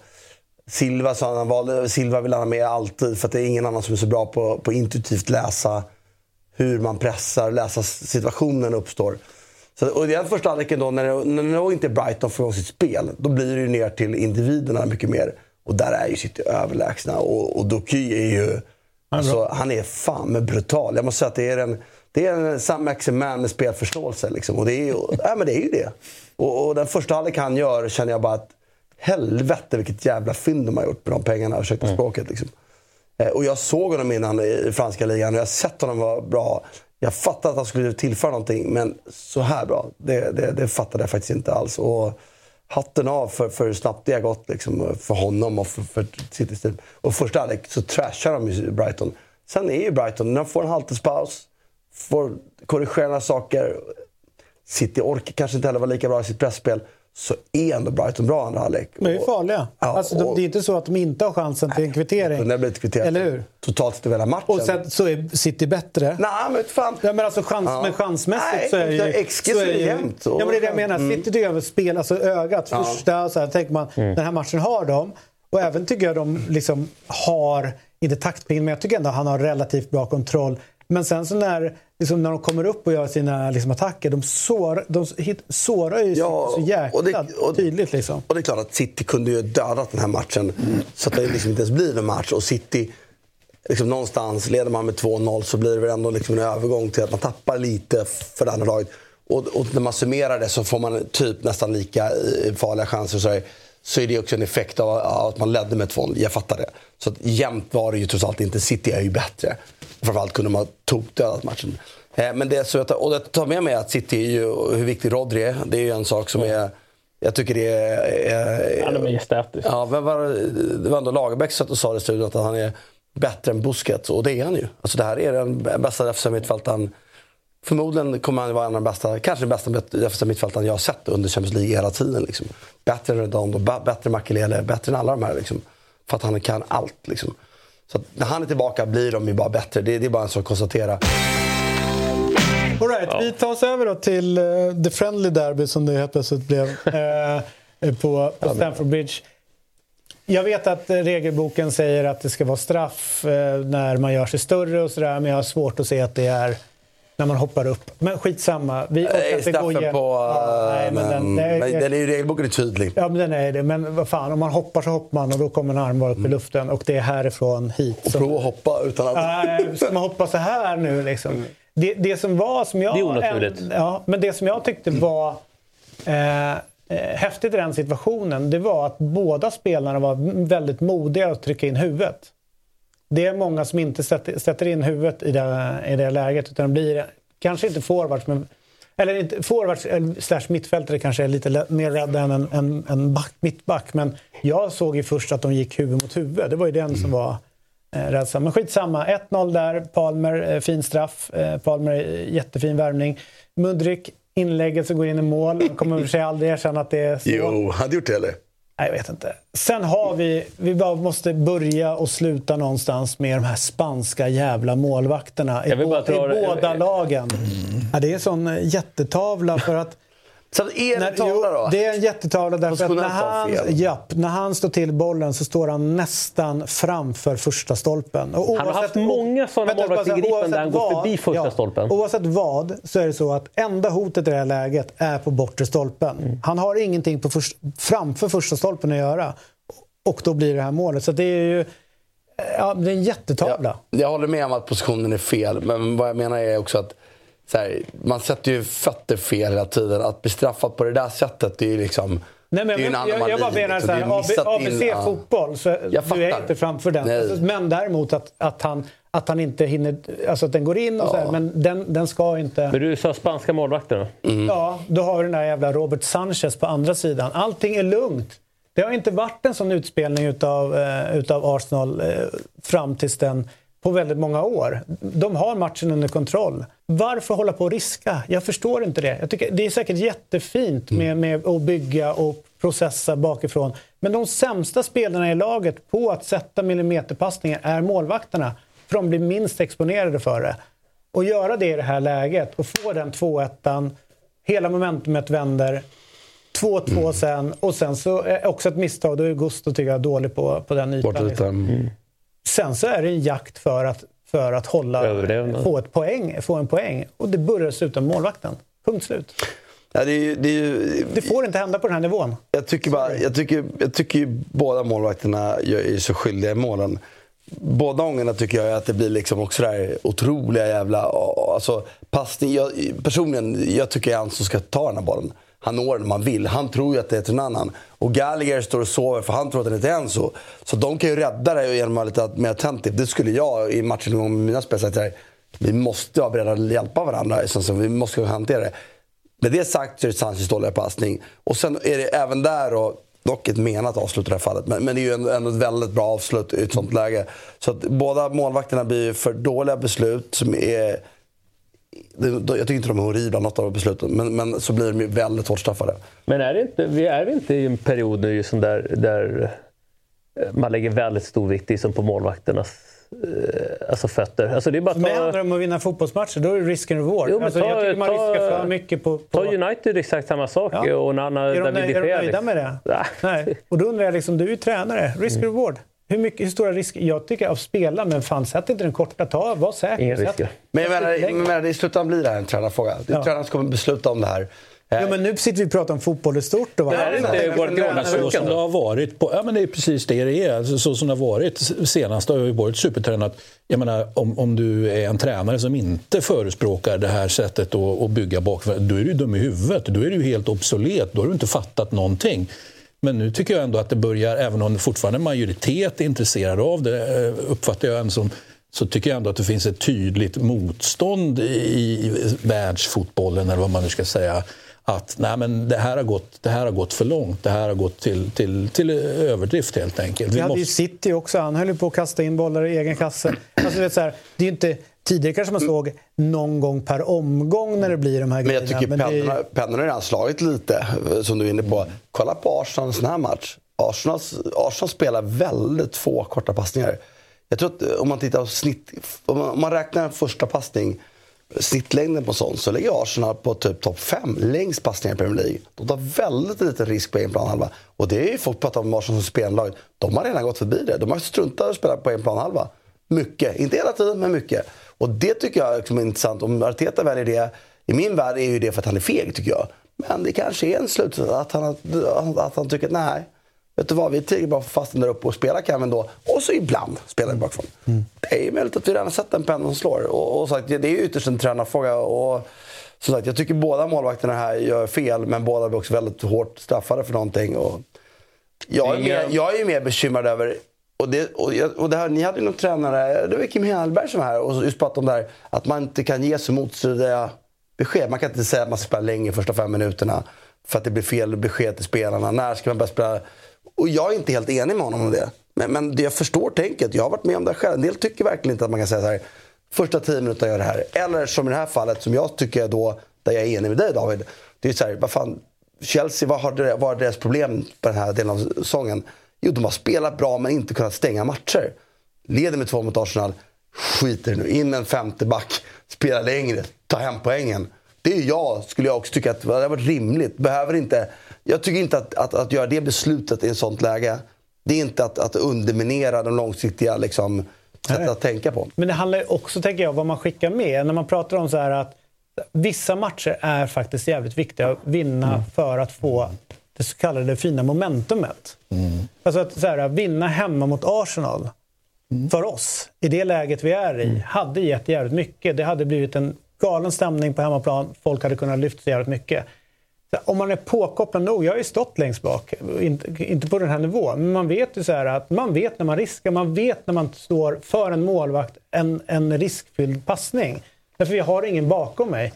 Silva sa han, valde, Silva vill han ha med alltid för att det är ingen annan som är så bra på att intuitivt läsa hur man pressar, läsa situationen uppstår. Så, och den första halvleken då, när det, när det inte Brighton får igång sitt spel, då blir det ju ner till individerna mycket mer. Och där är ju City överlägsna. Och, och Doky är ju... Alltså, han är fan med brutal. Jag måste säga att det är en, det är en Sam Maximan med spelförståelse. Liksom. Och det är, ju, ja, men det är ju det. Och, och den första halvlek han gör känner jag bara att helvete vilket jävla fynd de har gjort med de pengarna. Ursäkta språket. Liksom. Eh, Och jag såg honom innan i franska ligan och jag har sett honom vara bra. Jag fattade att han skulle tillföra någonting, men så här bra, det, det, det fattade jag faktiskt inte alls. Och hatten av för, för hur snabbt det har gått liksom, för honom och för, för Citys team. Och första halvlek så trashar de ju Brighton. Sen är ju Brighton, när de får en halvtidspaus, får korrigera några saker. City orkar kanske inte heller vara lika bra i sitt pressspel. Så är ändå Brighton bra andra halvlek. De är Och- farliga. Ja, alltså, och- det är inte så att de inte har chansen till en kvittering. Det blir ett kvitterat. Eller hur? Totalt sett hela matchen. Och sen så är City bättre. Nej, men fan. Ja, men alltså chans, Ja. men chansmässigt Nej, så är ju... det- XG så är det ju- jämnt. Ja, men det är det jag menar. Mm. City tycker jag spel, alltså ögat, Ja. första, så här, tänker man, den här matchen har de. Och även tycker jag de liksom har, inte taktpinn, men jag tycker ändå han har relativt bra kontroll Men sen så när, liksom, när de kommer upp och gör sina liksom, attacker, de, sår, de hit, sårar ju Ja, så jäkla och det- och- tydligt. Liksom. Och det är klart att City kunde ju dödat den här matchen. Så att det liksom inte ens blir en match. Och City, liksom någonstans, leder man med 2-0 så blir det väl ändå liksom en övergång till att man tappar lite för det andra laget. Och, och när man summerar det så får man typ nästan lika eh, farliga chanser. Så så är det också en effekt av att man ledde med 2-0. Jag fattar det. Så att jämnt var det ju trots allt inte. City är ju bättre. Och framförallt kunde man tokdödat matchen. Eh, Men det, så jag tar, och jag tar med mig att City är ju, hur viktig Rodri är. Det är ju en sak som är... Jag tycker det är... är är majestätisk. Ja, vem var, det var ändå Lagerbäck som sa i studion att han är bättre än Busquets. Och det är han ju. Alltså det här är den bästa defensiva mittfältaren. Förmodligen kommer han vara en av de bästa, kanske den bästa defensiva mittfältaren jag har sett under Champions League hela tiden. Liksom. Bättre än Redondo, bättre än Makelele, bättre än alla de här. Liksom. För att han kan allt. Liksom. Så att när han är tillbaka blir de ju bara bättre. Det, det är bara en sak att konstatera. All right, Vi tar oss över då till uh, The Friendly Derby som det helt plötsligt blev eh, på, på Stamford Bridge. Jag vet att eh, regelboken säger att det ska vara straff eh, när man gör sig större och sådär men jag har svårt att se att det är när man hoppar upp. Men skitsamma. Vi gå straffen på... Ja, nej, men den, den är ju regelboken är tydlig. Ja, men den är det. Men vad fan, om man hoppar så hoppar man och då kommer en arm vara uppe i luften och det är härifrån hit. Och prova att hoppa utan att... Nej, ska man hoppa så här nu liksom? Det, det som var som jag... Det är onaturligt. ja, men det som jag tyckte var eh, eh, häftigt i den situationen, det var att båda spelarna var väldigt modiga att trycka in huvudet. Det är många som inte sätter, sätter in huvudet i det, i det läget, utan blir kanske inte forwards, men eller inte, forwards eller slash mittfältare kanske är lite mer rädda än en, en, en back, mittback. Men jag såg ju först att de gick huvud mot huvud. Det var ju den som var eh, rädslan. Men skitsamma. 1-0 där. Palmer, eh, fin straff. Eh, Palmer, eh, jättefin värvning. Mudrik, inlägget som går in i mål. Han kommer för sig aldrig erkänna att det är så. Jo, hade gjort det eller? Nej, jag vet inte. Sen har vi, vi bara måste börja och sluta någonstans med de här spanska jävla målvakterna i, bå- i det- båda lagen. Ja, det är en sån eh, jättetavla för att Så är det när, en tavla då? det är en jättetavla därför att när han, japp, när han står till bollen så står han nästan framför första stolpen. Och Han har oavsett- haft många sådana målvaktsingripanden där oavsett han går förbi första stolpen. Oavsett vad så är det så att enda hotet i det här läget är på bortre stolpen. Mm. Han har ingenting på först, framför första stolpen att göra. Och då blir det här målet. Så det är ju ja, det är en jättetavla. Jag håller med om att positionen är fel, men vad jag menar är också att här, man sätter ju fötter fel hela tiden. Att bli straffad på det där sättet, det är ju liksom... Nej, men det är ju en jag, jag, jag bara menar liksom. så Det är här, missat AB, ABC in- ja. fotboll, så Jag du är inte framför den. Nej. Alltså, Men däremot att, att, han, att han inte hinner, alltså att den går in och så här, men den, den ska inte... Men du sa spanska målvakter då? Mm. Ja, då har vi den där jävla Robert Sanchez på andra sidan. Allting är lugnt. Det har inte varit en sån utspelning utav, eh, utav Arsenal eh, fram tills den på väldigt många år. De har matchen under kontroll. Varför hålla på och riska? Jag förstår inte det. Jag tycker, det är säkert jättefint med, med att bygga och processa bakifrån. Men de sämsta spelarna i laget på att sätta millimeterpassningar är målvakterna. För de blir minst exponerade för det. Och göra det i det här läget och få den 2-1, hela momentumet vänder. 2-2 sen och sen så också ett misstag. Då är Gusto tycker jag dålig på, på den ytan. Liksom. Mm. Sen så är det en jakt för att, för att hålla, få, ett poäng, få en poäng. Och det börjar sluta med målvakten. Punkt slut. Ja, det är ju, det är ju, Det får inte hända på den här nivån. Jag tycker, bara, jag tycker, jag tycker ju båda målvakterna gör- är så skyldiga i målen. Båda gångerna tycker jag att det blir liksom också det här otroliga jävla... Alltså, passning. Jag, personligen, jag tycker att Anso ska ta den här bollen. Han når den om han vill. Han tror ju att det är till en annan. Och Gallagher står och sover för han tror att den är till Enzo. Så de kan ju rädda det genom att vara lite mer attentiv. Det skulle jag i matchen med mina spelare säga Vi måste vara beredda att hjälpa varandra. Så, vi måste kunna hantera det. Med det sagt så är det Sanchez dåliga passning. Och sen är det även där då, dock ett menat avslut i det här fallet. Men, men det är ju ändå ändå ett väldigt bra avslut i ett sånt läge. Så att båda målvakterna blir för dåliga beslut som är... Jag tycker inte de är horribla, något av besluten. Men, men så blir de ju väldigt hårt straffade. Men är, det inte, vi är vi inte i en period nu just där, där eh, man lägger väldigt stor vikt liksom på målvakternas eh, alltså fötter? Alltså det är bara att handlar ta, det om att vinna fotbollsmatcher. Då är det risk and reward. Jo, alltså, ta- jag tycker man ta- riskar för mycket på... på... ta United exakt samma sak. Ja. Och Nana, Är de, David är de nöjda med det? Nej. Nej. Och då undrar jag, liksom, du är ju tränare. Risk and reward. Hur, mycket, hur stora risker? Jag tycker att spela, men fan sätt inte den korta. Ta, var säker. Inga risker. Men jag menar, menar, i slutändan blir det här en tränarfråga. Det är Ja. tränaren som kommer besluta om det här. Ja, men nu sitter vi och pratar om fotboll i stort. Och Det är inte Men så som det har varit, på, ja men det är precis det det är. Alltså, Så som det har varit senast har ju varit supertränat. Jag menar, om, om du är en tränare som inte förespråkar det här sättet att, att bygga bakifrån, då är du dum i huvudet. Då är du ju helt obsolet. Då har du inte fattat någonting. Men nu tycker jag ändå att det börjar, även om det fortfarande är en majoritet är intresserad av det, eh, uppfattar jag en som så tycker jag ändå att det finns ett tydligt motstånd i världsfotbollen, eller vad man nu ska säga. Att nej, men det, här har gått, det här har gått för långt. Det här har gått till, till, till överdrift helt enkelt. Vi Vi hade ju måste, City också. Han höll ju på att kasta in bollar i egen kasse. Alltså, vet, så här, det är ju inte... Tidigare kanske man såg någon gång per omgång när det blir de här Men jag grejerna. tycker det är- pennorna, pennorna har redan slagit lite, som du är inne på. Kolla på Arsenal en sån här match. Arsenal, Arsenal spelar väldigt få korta passningar. Jag tror att eh, om man tittar på snitt, om man, om man räknar en första passning, snittlängden på sån, så ligger Arsenal på typ topp 5 längst passningar i Premier League. De tar väldigt liten risk på en planhalva. Och det är ju folk pratar om Arsenal som spelarlag. De har redan gått förbi det. De har struntat att spela på en planhalva. Mycket. Inte hela tiden, men mycket. Och det tycker jag liksom är intressant. Om Arteta väljer det, i min värld är ju det för att han är feg tycker jag. Men det kanske är en slutsats att han, att han tycker att nej, vet du vad, vi är tillräckligt bra för fasten där uppe och spela kan vi ändå. Och så ibland spelar vi bakifrån. Det är möjligt att vi redan har sett en penna som slår. Och, och sagt, det är ytterst en tränarfråga. Och, som sagt, jag tycker båda målvakterna här gör fel, men båda blir också väldigt hårt straffade för någonting. Och jag, är mer, jag är ju mer bekymrad över och det, och, jag- och det här, ni hade ju någon tränare, det var Kim Hellberg som var här och just pratade om det här att man inte kan ge så motstridiga besked. Man kan inte säga att man ska spela länge första fem minuterna för att det blir fel besked till spelarna. När ska man börja spela? Och jag är inte helt enig med honom om det. Men, men det jag förstår tänket, jag har varit med om det själv. En del tycker verkligen inte att man kan säga så här, första tio minuterna gör det här. Eller som i det här fallet, som jag tycker är då, där jag är enig med dig David. Det är så här, vad fan, Chelsea, vad har vad är deras problem på den här delen av säsongen? Jo, de har spelat bra men inte kunnat stänga matcher. Leder med två mot Arsenal, skiter nu. In med en femte back, spela längre, ta hem poängen. Det är jag, skulle jag också tycka att det hade varit rimligt. Behöver inte, jag tycker inte att, att, att göra det beslutet i ett sånt läge, det är inte att, att underminera de långsiktiga liksom, sättet att tänka på. Men det handlar också, tänker jag, vad man skickar med. När man pratar om så här att vissa matcher är faktiskt jävligt viktiga att vinna Mm. för att få det så kallade fina momentumet. Alltså att så här, vinna hemma mot Arsenal Mm. för oss, i det läget vi är i, hade gett jävligt mycket. Det hade blivit en galen stämning på hemmaplan. Folk hade kunnat lyfta sig jävligt mycket. Så om man är påkopplad nog, jag har ju stått längst bak, inte, inte på den här nivån, men man vet ju så här att man vet när man riskar, man vet när man står för en målvakt en, en riskfylld passning. Därför jag har ingen bakom mig.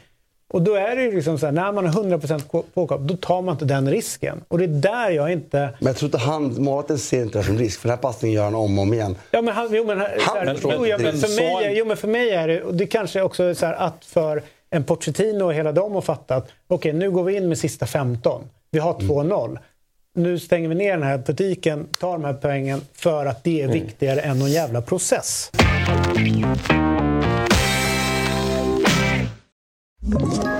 Och då är det ju liksom så här, när man är 100% ko- påkopplad, då tar man inte den risken. Och det är där jag inte... Men jag tror inte han, målvakten ser inte det som risk, för den här passningen gör han om och om igen. Ja, men han, jo, men, här- så här, jo, ja, men för, mig, han- är- jo, men för mig är det, och det kanske också är så här att för en Pochettino och hela dem har fattat, okej nu går vi in med sista 15. Vi har 2-0. Nu stänger vi ner den här butiken, tar de här poängen för att det är viktigare än någon jävla process. Ett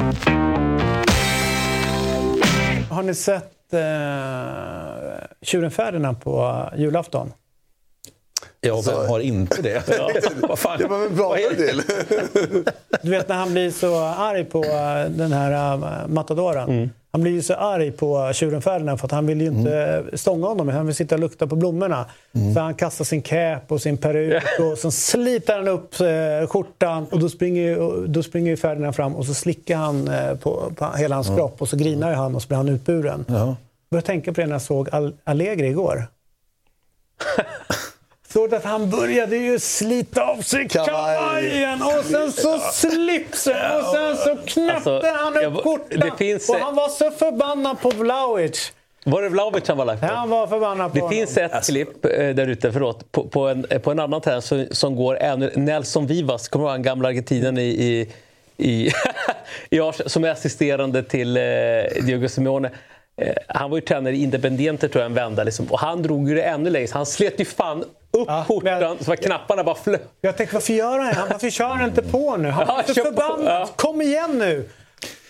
Har ni sett eh, Tjuren Ferdinand på julafton? Ja, vem har inte det? Vad fan? Det var väl bra till. Du vet när han blir så arg på eh, den här uh, matadoren. Han blir ju så arg på tjuren Ferdinand för att han vill ju inte stånga honom. Han vill sitta och lukta på blommorna. Så han kastar sin cap och sin peruk och så sliter han upp eh, skjortan. Och då springer, ju- då springer ju Ferdinand fram och så slickar han eh, på, på hela hans kropp och så grinar ju han och så blir han utburen. Ja. Jag började tänka på det när jag såg Al- Allegri igår. Såg att han började ju slita av sig Kavaj. kavajen och sen så slipsen och sen så knäppte Alltså, han upp skjortan. finns- Och han var så förbannad på Vlahovic. Var det Vlahovic han var lack på? Han var förbannad på Det honom. finns ett klipp eh, där ute, förlåt, på, på, en, på en annan tränare som, som går ännu... Nelson Vivas, kommer du ihåg gamla argentinaren i, i, i, i som är assisterande till eh, Diego Simeone. Eh, han var ju tränare i Independiente tror jag en vända. Liksom. Och han drog ju det ännu längre. så Han slet ju fan upp skjortan så att knapparna bara flög. Jag tänkte, varför gör han han Varför kör han inte på nu? Han Ja, var så kör på, förbannad. ja. Kom igen nu!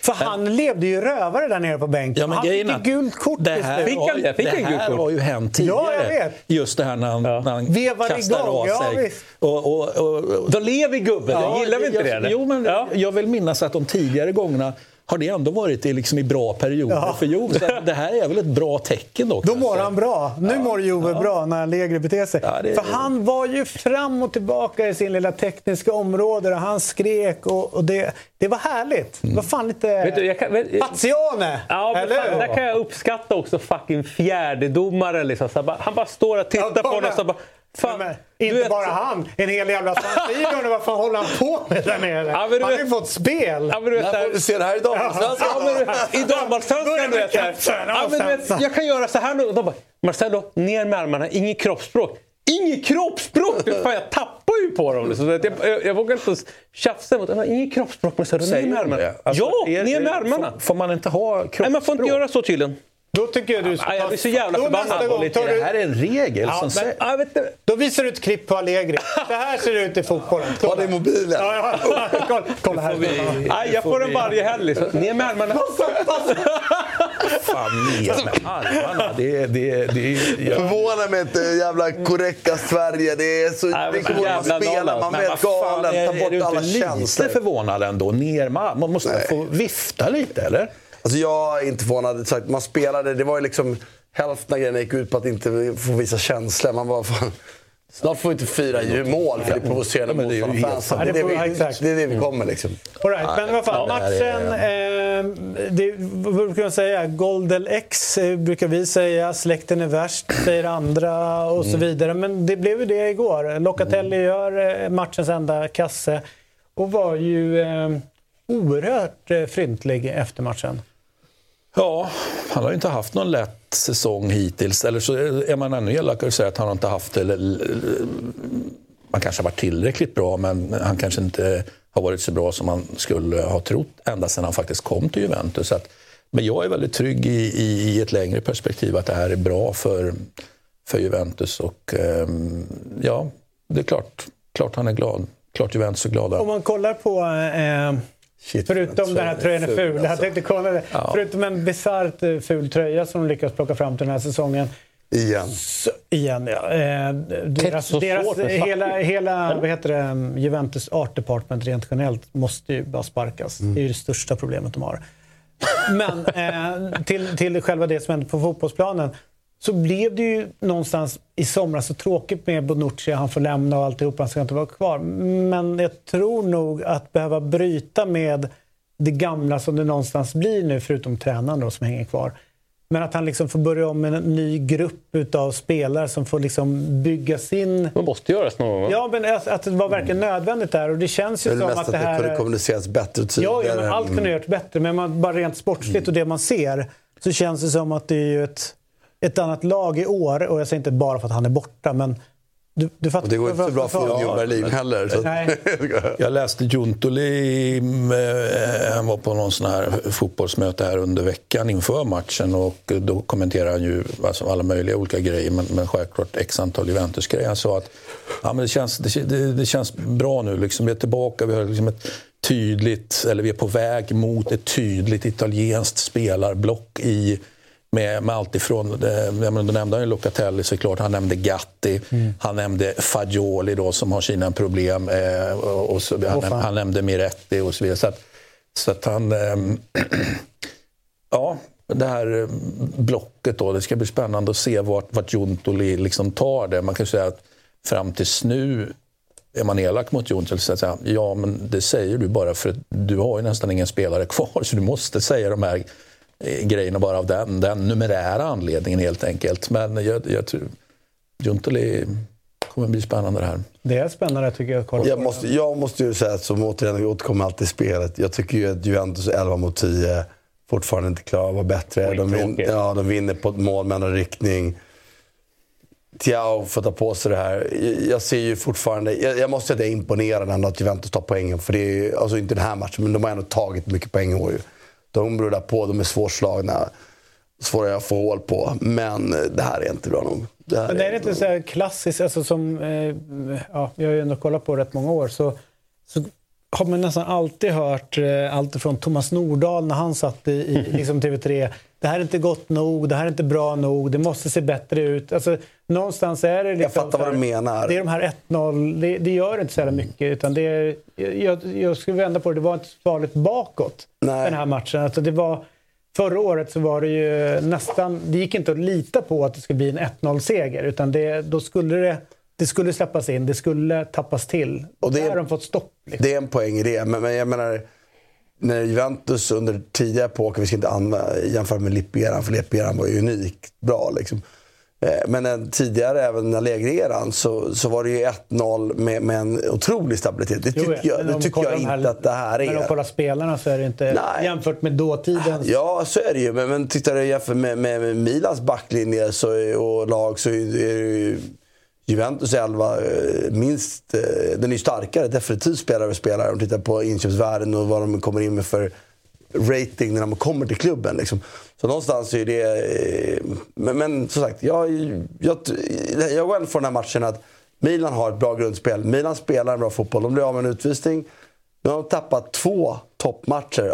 För han levde ju rövare där nere på bänken. Ja, men han fick gult kort Det här, slut. har, ju- det här har ju hänt tidigare. Ja, jag vet. Just det här när han, när han Vevar kastar igång, av ja, sig. visst. och, och, och, och, Då lever gubben. Gillar vi inte jag, det? eller? Jo, men jag vill minnas att de tidigare gångerna har det ändå varit i, liksom i bra perioder Ja. för att det här är väl ett bra tecken då. Då mår han bra. Nu mår Jove bra när Allegri beter sig. det- För han var ju fram och tillbaka i sin lilla tekniska område och han skrek och, och det, det var härligt. Det var fan lite... Vet du, jag kan, vet, Pazione! Ja, men fan, där kan jag uppskatta också fucking fjärdedomaren. Liksom. Så han, bara, han bara står och tittar på honom och så bara... Fan, Men, inte vet- bara han, en hel jävla San Vad fan håller han på med där nere? Ja, men du han har ju fått spel. Ja, men du vet, får vi se det här i damallsvenskan? Ja, men du- I damallsvenskan, du vet. så. Ja, men du vet, Jag kan göra så här nu. De bara, Marcelo, ner med armarna, inget kroppsspråk. Inget kroppsspråk! Fan, jag tappar ju på dem. Liksom. Så jag, jag, jag vågar inte tjafsa mot dem. Inget kroppsspråk, Marcelo. Ner Säger med armarna. Alltså, ja, är- ner med armarna. Får, får man inte ha kroppsspråk? Nej, man får inte göra så tydligen. Då tycker jag du ska Ja, jag blir så jävla förbannad. gång tar Det du... här är en regel Ja, som men- säger... Ja, vet du. Då visar du ett klipp på Allegri. Så här ser det ut i fotbollen. Ta det i mobilen. Ja, ja, kolla, kolla här. Nej, jag får den varje helg. Liksom. Ner med armarna. Fan, ner med armarna. Det, det, det, jag, Förvånar mig inte, jävla korrekta Sverige. Det är så... Nej, det kommer man spelar, noll, man blir fan, galen, är, tar är bort du alla inte lite känslor. förvånad ändå? Ner med. Man måste få vifta lite, eller? Alltså jag är inte förvånad. Sagt, Man spelade, det var ju liksom hälften av grejerna gick ut på att inte få visa känslor. Man bara, fan, snart får vi inte fira ju mål för det är provocerande Ja, men det Det, det, är det vi kommer liksom. All right, men det här matchen... Eh, det, vad brukar man säga? Goldel X eh, brukar vi säga. Släkten är värst, säger andra och Mm. så vidare. Men det blev ju det igår. Locatelli gör eh, matchens enda kasse och var ju eh, oerhört eh, fryntlig efter matchen. Ja, han har ju inte haft någon lätt säsong hittills. Eller så är man ännu elakare och säger att han inte haft det. Man kanske har varit tillräckligt bra, men han kanske inte har varit så bra som man skulle ha trott ända sedan han faktiskt kom till Juventus. Så att, men jag är väldigt trygg i, i, i ett längre perspektiv att det här är bra för, för Juventus. Och ehm, ja, det är klart, klart han är glad. Klart Juventus är glada. Om man kollar på... Eh, förutom den här tröjan är ful. Jag alltså. tänkte kolla det. Ja. Förutom en bisarrt eh, ful tröja som de lyckas plocka fram till den här säsongen. Igen. Så, igen, ja. Eh, deras så deras svårt hela, hela vad heter det, Juventus Art Department rent generellt måste ju bara sparkas. Det är ju det största problemet de har. Men eh, till, till själva det som hände på fotbollsplanen så blev det ju någonstans i somras så tråkigt med Bonucci. Han får lämna och alltihop, han ska inte vara kvar. Men jag tror nog att behöva bryta med det gamla som det någonstans blir nu, förutom tränaren då, som hänger kvar. Men att han liksom får börja om med en ny grupp utav spelare som får liksom bygga sin... Man måste göras någon gång. va? Ja, men att det var verkligen nödvändigt där. Och det känns Det ju är som mest att att det det här... kunde kommuniceras bättre och Ja, tydligare. ja men allt kunde ha gjorts bättre. Men man, bara rent sportsligt och det man ser så känns det som att det är ju ett, ett annat lag i år. Och jag säger inte bara för att han är borta, men du, du fattar. Och det går inte så bra för Union Berlin heller. Så. Nej. Jag läste Juntoli, eh, han var på någon sån här fotbollsmöte här under veckan inför matchen och då kommenterade han ju alltså alla möjliga olika grejer men, men självklart x antal Juventus-grejer. Han sa att ja, men det, känns, det, det, det känns bra nu, liksom, vi är tillbaka, vi har liksom ett tydligt, eller vi är på väg mot ett tydligt italienskt spelarblock i med, med allt ifrån, jag menar, då nämnde han ju Locatelli såklart, han nämnde Gatti, han nämnde Fagioli då som har sina problem, eh, och, så, han, fan. han nämnde Miretti och så vidare. Så att, så att han... ehm, ja, det här eh, blocket då, det ska bli spännande att se vart, vart Juntoli liksom tar det. Man kan säga att fram tills nu är man elak mot Juntoli så att säga, ja men det säger du bara för att du har ju nästan ingen spelare kvar så du måste säga de här eh, grejerna bara av den, den numerära anledningen helt enkelt. Men jag, jag tror Juntoli kommer bli spännande det här. Det är spännande tycker jag. kolla Jag måste, jag måste ju säga, att som återigen, vi återkommer alltid i spelet. Jag tycker ju att Juventus 11 mot 10 fortfarande inte klarar att vara bättre. De, vin, ja, de vinner på ett mål med en riktning. Thiao får ta på sig det här. Jag- Jag ser ju fortfarande... Jag, jag måste säga att jag är imponerad ändå att Juventus tar poängen. För det är ju, alltså inte den här matchen, men de har ändå tagit mycket poäng i år. ju. De rullar på, de är svårslagna. Svåra att få hål på. Men det här är inte bra nog. Det här Men är det inte så här klassiskt, alltså som, eh, ja, jag har ju ändå kollat på rätt många år, så, så har man nästan alltid hört eh, allt från Thomas Nordahl när han satt i, i liksom TV3. Det här är inte gott nog, det här är inte bra nog, det måste se bättre ut. Alltså, någonstans är det liksom fattar vad du menar. Det är de här 1-0, det, det gör inte så jävla mycket. Utan det är, jag, jag skulle vända på det, det var inte så farligt bakåt den här matchen. Alltså, det var, Förra året så var det ju nästan, det gick inte att lita på att det skulle bli en 1-0-seger. Utan det, då skulle det, det skulle släppas in, det skulle tappas till. Och det har de fått stopp. Liksom. Det är en poäng i det. Men, men jag menar, när Juventus under tidigare epoker, vi ska inte använda, jämföra med Lippi-eran, för Lippi-eran var ju unikt bra. Liksom. Eh, Men en, tidigare, även Allegri-eran, så, så var det ju 1-0 med, med en otrolig stabilitet. Det tycker ja, jag, det tycker jag de här- inte att det här är. Men om kollar spelarna så är det inte, jämfört med dåtidens... Ja, så är det ju. Men, men tittar du jämför med, med, med Milans backlinje så, och lag så är det ju Juventus 11 eh, minst... Eh, den är ju starkare, definitivt spelare för spelare. Om du tittar på inköpsvärden och vad de kommer in med för rating när de kommer till klubben. Liksom. Så någonstans är det... Eh, men, men som sagt, jag, jag, jag går ändå från den här matchen att Milan har ett bra grundspel. Milan spelar en bra fotboll. De blir av med en utvisning. Nu har de tappat två toppmatcher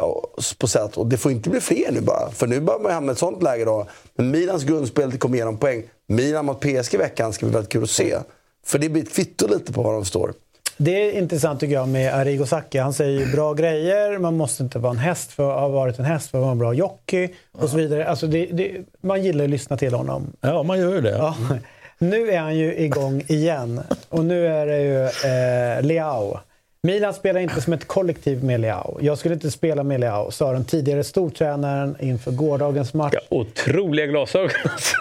på sätt och det får inte bli fler nu bara. För nu börjar man hamna i ett sånt läge då. Men Milans grundspel det kommer igenom poäng. Milan mot PSG i veckan ska bli väldigt kul att se. För det blir ett kvitto lite på var de står. Det är intressant tycker jag med Arrigo Sacchi. Han säger ju bra grejer, man måste inte vara en häst för att ha varit en häst för att vara en bra jockey och så vidare. Alltså det, det, man gillar att lyssna till honom. Ja, man gör ju det. Ja. Nu är han ju igång igen och nu är det ju eh, Leao. Milan spelar inte som ett kollektiv med Leao. Jag skulle inte spela med Leao, sa den tidigare stortränaren inför gårdagens match. Otroliga glasögon.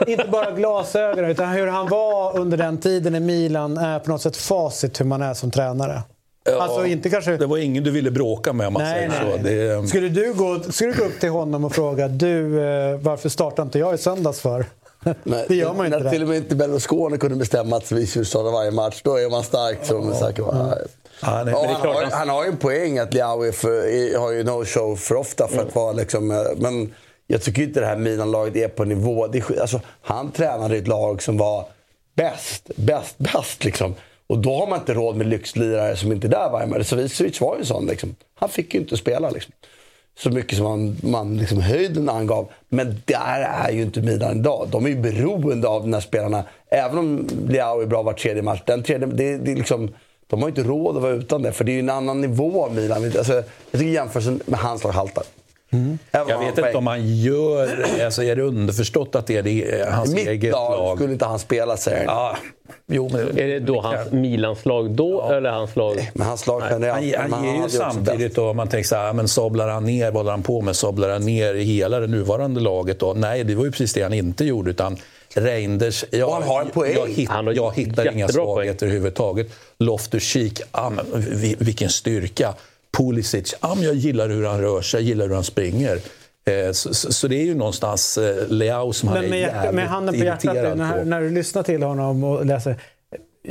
Inte bara glasögon, utan hur han var under den tiden i Milan är på något sätt facit hur man är som tränare. Ja, Alltså inte kanske... Det var ingen du ville bråka med om man Nej, säger nej, så. nej. Det, Skulle du, gå, skulle du gå upp till honom och fråga du, eh, varför startar inte jag i söndags för? det gör man inte. När till och med inte Berlusconi kunde bestämma att vi skulle starta varje match, då är man stark som Sacchi var. Ja, nej, Ja, det är han, har, han- han har ju en poäng att är, har ju no-show för ofta för att vara liksom... eh, Men jag tycker inte det här Milan-laget är på nivå. Det är, alltså, han tränade ett lag som var bäst, bäst, bäst liksom. Och då har man inte råd med lyxlirare som inte är där varje match. Savicevic var ju en sån liksom. Han fick ju inte spela liksom. Så mycket som man, man liksom höjden angav. Men där är ju inte Milan idag. De är ju beroende av de här spelarna. Även om Leao är bra var tredje match. Den tredje, det, det liksom, de har ju inte råd att vara utan det. För det är ju en annan nivå av Milan. Alltså, jag tycker jämförelsen med hans lag haltar. Om jag han vet inte om han gör... Alltså är det underförstått att det är det, eh, hans Mitt eget lag, lag? skulle inte han spela, säger han. Ja, jo, men, Är det då hans Milans lag då eller hans lag? Men hans lag generellt. han, men han ger ju samtidigt då, om man tänker så här, men sablar han ner, vad håller han på med? Sablar han ner i hela det nuvarande laget då? Nej, det var ju precis det han inte gjorde. Utan Reinders, jag, han har en poäng. jag, hitt, Han har jag hittar inga svagheter överhuvudtaget. Loftus-Cheek, ah, vilken styrka. Pulisic, ah, jag gillar hur han rör sig, jag gillar hur han springer. Eh, Så, så, så det är ju någonstans eh, Leao som han är med, jävligt med handen på hjärtat, irriterad när, på. när du lyssnar till honom och läser.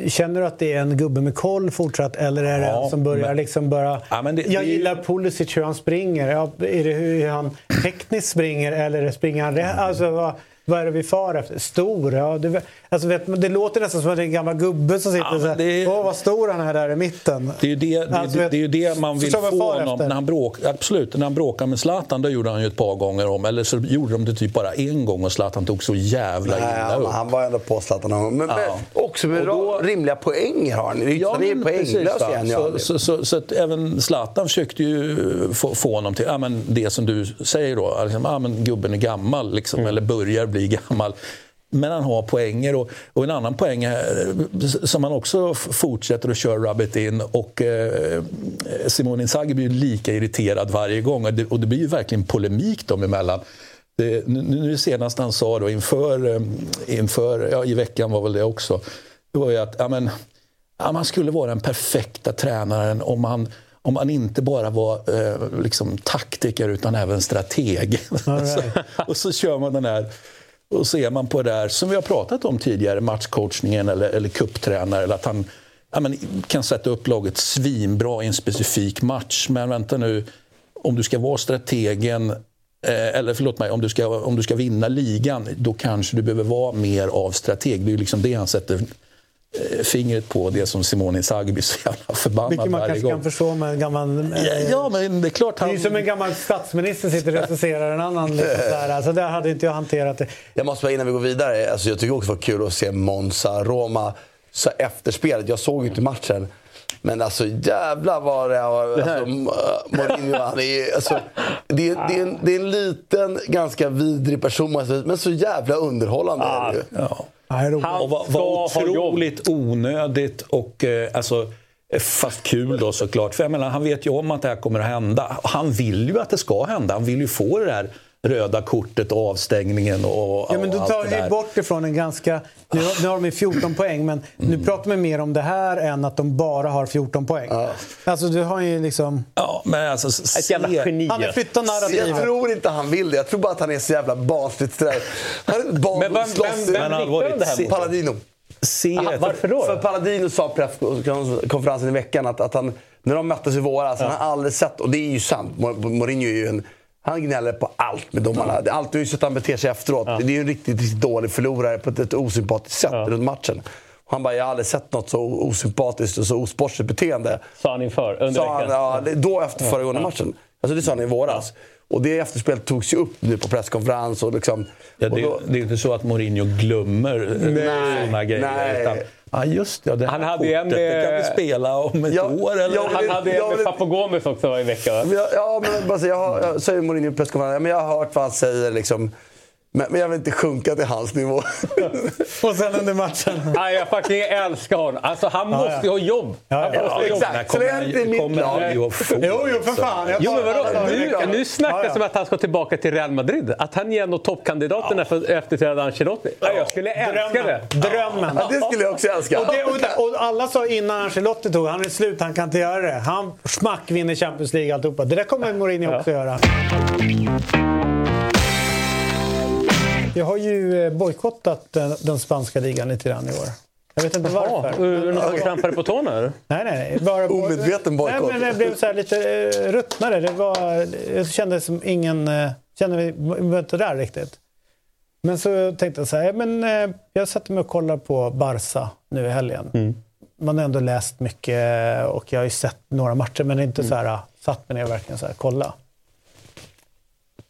Känner du att det är en gubbe med koll fortsatt eller är det Ja, en som börjar men- liksom bara... Ja, men det- jag det gillar Pulisic hur han springer. Ja, är det hur han tekniskt springer eller springer han rätt? Alltså, vad, är det vi far efter? Stor? Ja, det, alltså, vet, det låter nästan som att det är en gammal gubbe som sitter Ja, och men säger det- Åh, vad stor han är där i mitten. Det är ju det, det, Alltså, det, vet- det, är ju det man vill få honom. efter. När han, bråk, absolut, när han bråkade med Zlatan då gjorde han ju ett par gånger om. Eller så gjorde de det typ bara en gång och Zlatan tog så jävla Nej, illa han, upp. han var ändå på Zlatan någon gång. Men, Ja. men också med Och då- rimliga poänger har han. Det så det är precis, poänglös igen. så, så, så, så att även Zlatan försökte ju få, få honom till ja, men det som du säger då. Liksom, ja, men gubben är gammal, liksom, Mm. eller börjar bli gammal. Men han har poänger. Och, och en annan poäng är, som han också fortsätter att köra rubbet in. Och eh, Simone Inzaghi blir ju lika irriterad varje gång. Och det, och det blir ju verkligen polemik dem emellan. Det, nu, nu senast han sa då inför, eh, inför ja, i veckan var väl det också. Det var ju att ja, men, ja, man skulle vara den perfekta tränaren om man, om han inte bara var eh, liksom, taktiker utan även strateg. så, och så kör man den här och så är man på det där som vi har pratat om tidigare, matchcoachningen eller, eller kupptränare. Eller att han ja, men, kan sätta upp laget svinbra i en specifik match. Men vänta nu, om du ska vara strategen eh, eller förlåt mig, om du, ska, om du ska vinna ligan, då kanske du behöver vara mer av strateg. Det är liksom det han sätter fingret på, det som Simone Inzaghi blir så jävla förbannad Vilket man kanske gång. kan förstå med en gammal... eh, Ja, men det är klart Det är han... som en gammal statsminister sitter och recenserar en annan. Liksom, där. Alltså, där hade inte jag hanterat det. Jag måste bara innan vi går vidare, alltså jag tycker också det var kul att se Monza, Roma, så efterspelet. Jag såg ju inte matchen. Men alltså jävlar vad det var. Alltså, M- Mourinho, han är, alltså, det, är, det, är en, det är en liten, ganska vidrig person, men så jävla underhållande är det ju. Ja. Nej, roligt. Och var, var otroligt onödigt och eh, alltså, eh, fast kul då såklart. För jag menar, han vet ju om att det här kommer att hända. Han vill ju att det ska hända. Han vill ju få det där röda kortet och avstängningen och, Ja, men du tar allt det ju där. bort ifrån en ganska... Nu har, nu har de ju 14 poäng, men nu pratar man mer om det här än att de bara har 14 poäng. Alltså, du har ju liksom... Ja, men alltså, s- Ett jävla se- geni. Han har flyttat Jag narrativet. tror inte han vill det. Jag tror bara att han är så jävla barnsligt sådär. Han är ett barn Men vem- som slåss. vem- vem det här se- mot? Paladino. Se, Aha, varför då? För Paladino sa på presskonferensen i veckan att, att han, när de möttes i våras, han har aldrig sett, och det är ju sant, Mourinho är ju en han gnäller på allt med domarna. Är Alltid ju så att han beter sig efteråt. Det är ju en riktigt, riktigt dålig förlorare på ett, ett osympatiskt sätt runt matchen. Och han bara, jag har aldrig sett något så osympatiskt och så osportsligt beteende. Sa han inför, under Sa han, ja, då efter föregående matchen. Alltså det sa han i våras. Och det efterspelet togs ju upp nu på presskonferens. Och liksom, Ja, och det, då, det är ju inte så att Mourinho glömmer såna grejer. nej. Ja, just det, det Han hade ju en kortet, det kan vi med- spela om ett Ja, år. Eller? ja, Han hade Jag en med vill- Papagomis också i veckan. Jag, ja, men bara så, jag, har, jag säger Mourinho på presskonferensen, jag har hört vad han säger. Liksom, men, men jag vill inte sjunka till hans nivå. Och sen under matchen. Nej, jag fucking älskar honom. Alltså, han Ja, måste ja. ju ha jobb. Ja, Han ja. ha Ja, jobb. exakt. Så det är inte mitt kommer lag. att. Jo, jo, för fan. Jag Jo, men vadå? Nu, nu snackas det Ja, om ja. att han ska tillbaka till Real Madrid. Att han är en av toppkandidaterna ja. för efterträdande Ancelotti. Ja, jag skulle älska det. Drömmen. Ja, det skulle jag också älska. Och, det, och, och alla sa innan Ancelotti tog, han är slut, han kan inte göra det. Han smack vinner Champions League alltihopa. Det där kommer Mourinho också göra. Jag har ju eh, bojkottat den, den spanska ligan lite grann i år. Jag vet inte varför. Någon trampade på tårna? Nej, nej, nej. Bara Omedveten bojkott. Nej, men det blev så här lite uh, ruttnare. Det var, jag kände som ingen... Uh, kände vi var inte där riktigt. Men så tänkte jag så här, men, eh, jag satte mig och kollade på Barca nu i helgen. Man har ändå läst mycket och jag har ju sett några matcher men inte så här, satt mig ner och verkligen så här, kolla.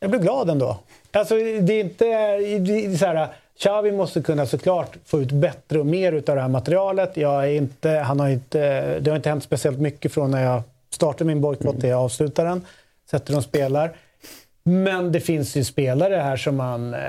Jag blev glad ändå. Alltså, det är inte det är så här, Xavi måste kunna såklart få ut bättre och mer av det här materialet. Jag är inte, han har inte, det har inte hänt speciellt mycket från när jag startade min bojkott till jag avslutar den. Sätter de spelar. Men det finns ju spelare här som man... Eh,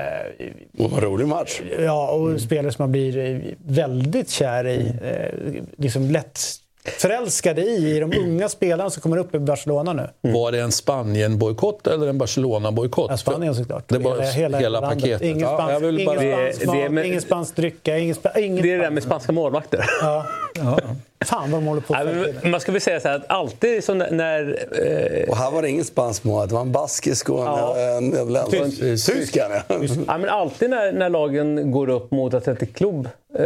var en rolig match. Ja, och spelare som man blir väldigt kär i. Eh, liksom lätt förälskade i, i de unga spelarna som kommer upp i Barcelona nu. Var det en Spanien-bojkott eller en Barcelona-bojkott? Ja, Spanien såklart. Det var hela, landet. paketet. Ingen Ja, spansk, vill ingen spansk Det- mat, det är med- ingen spansk drycka, ingen, spa, ingen Det är det där med spanska målvakter. Ja. Fan vad de håller på Ja, Man ska väl säga så här att alltid så när... när eh, Och här var det ingen spansk mål, det var en baskisk och en Ja. en nederländsk. Tysk. Tysk ja. Ja, men alltid när, när lagen går upp mot Athletic Club eh,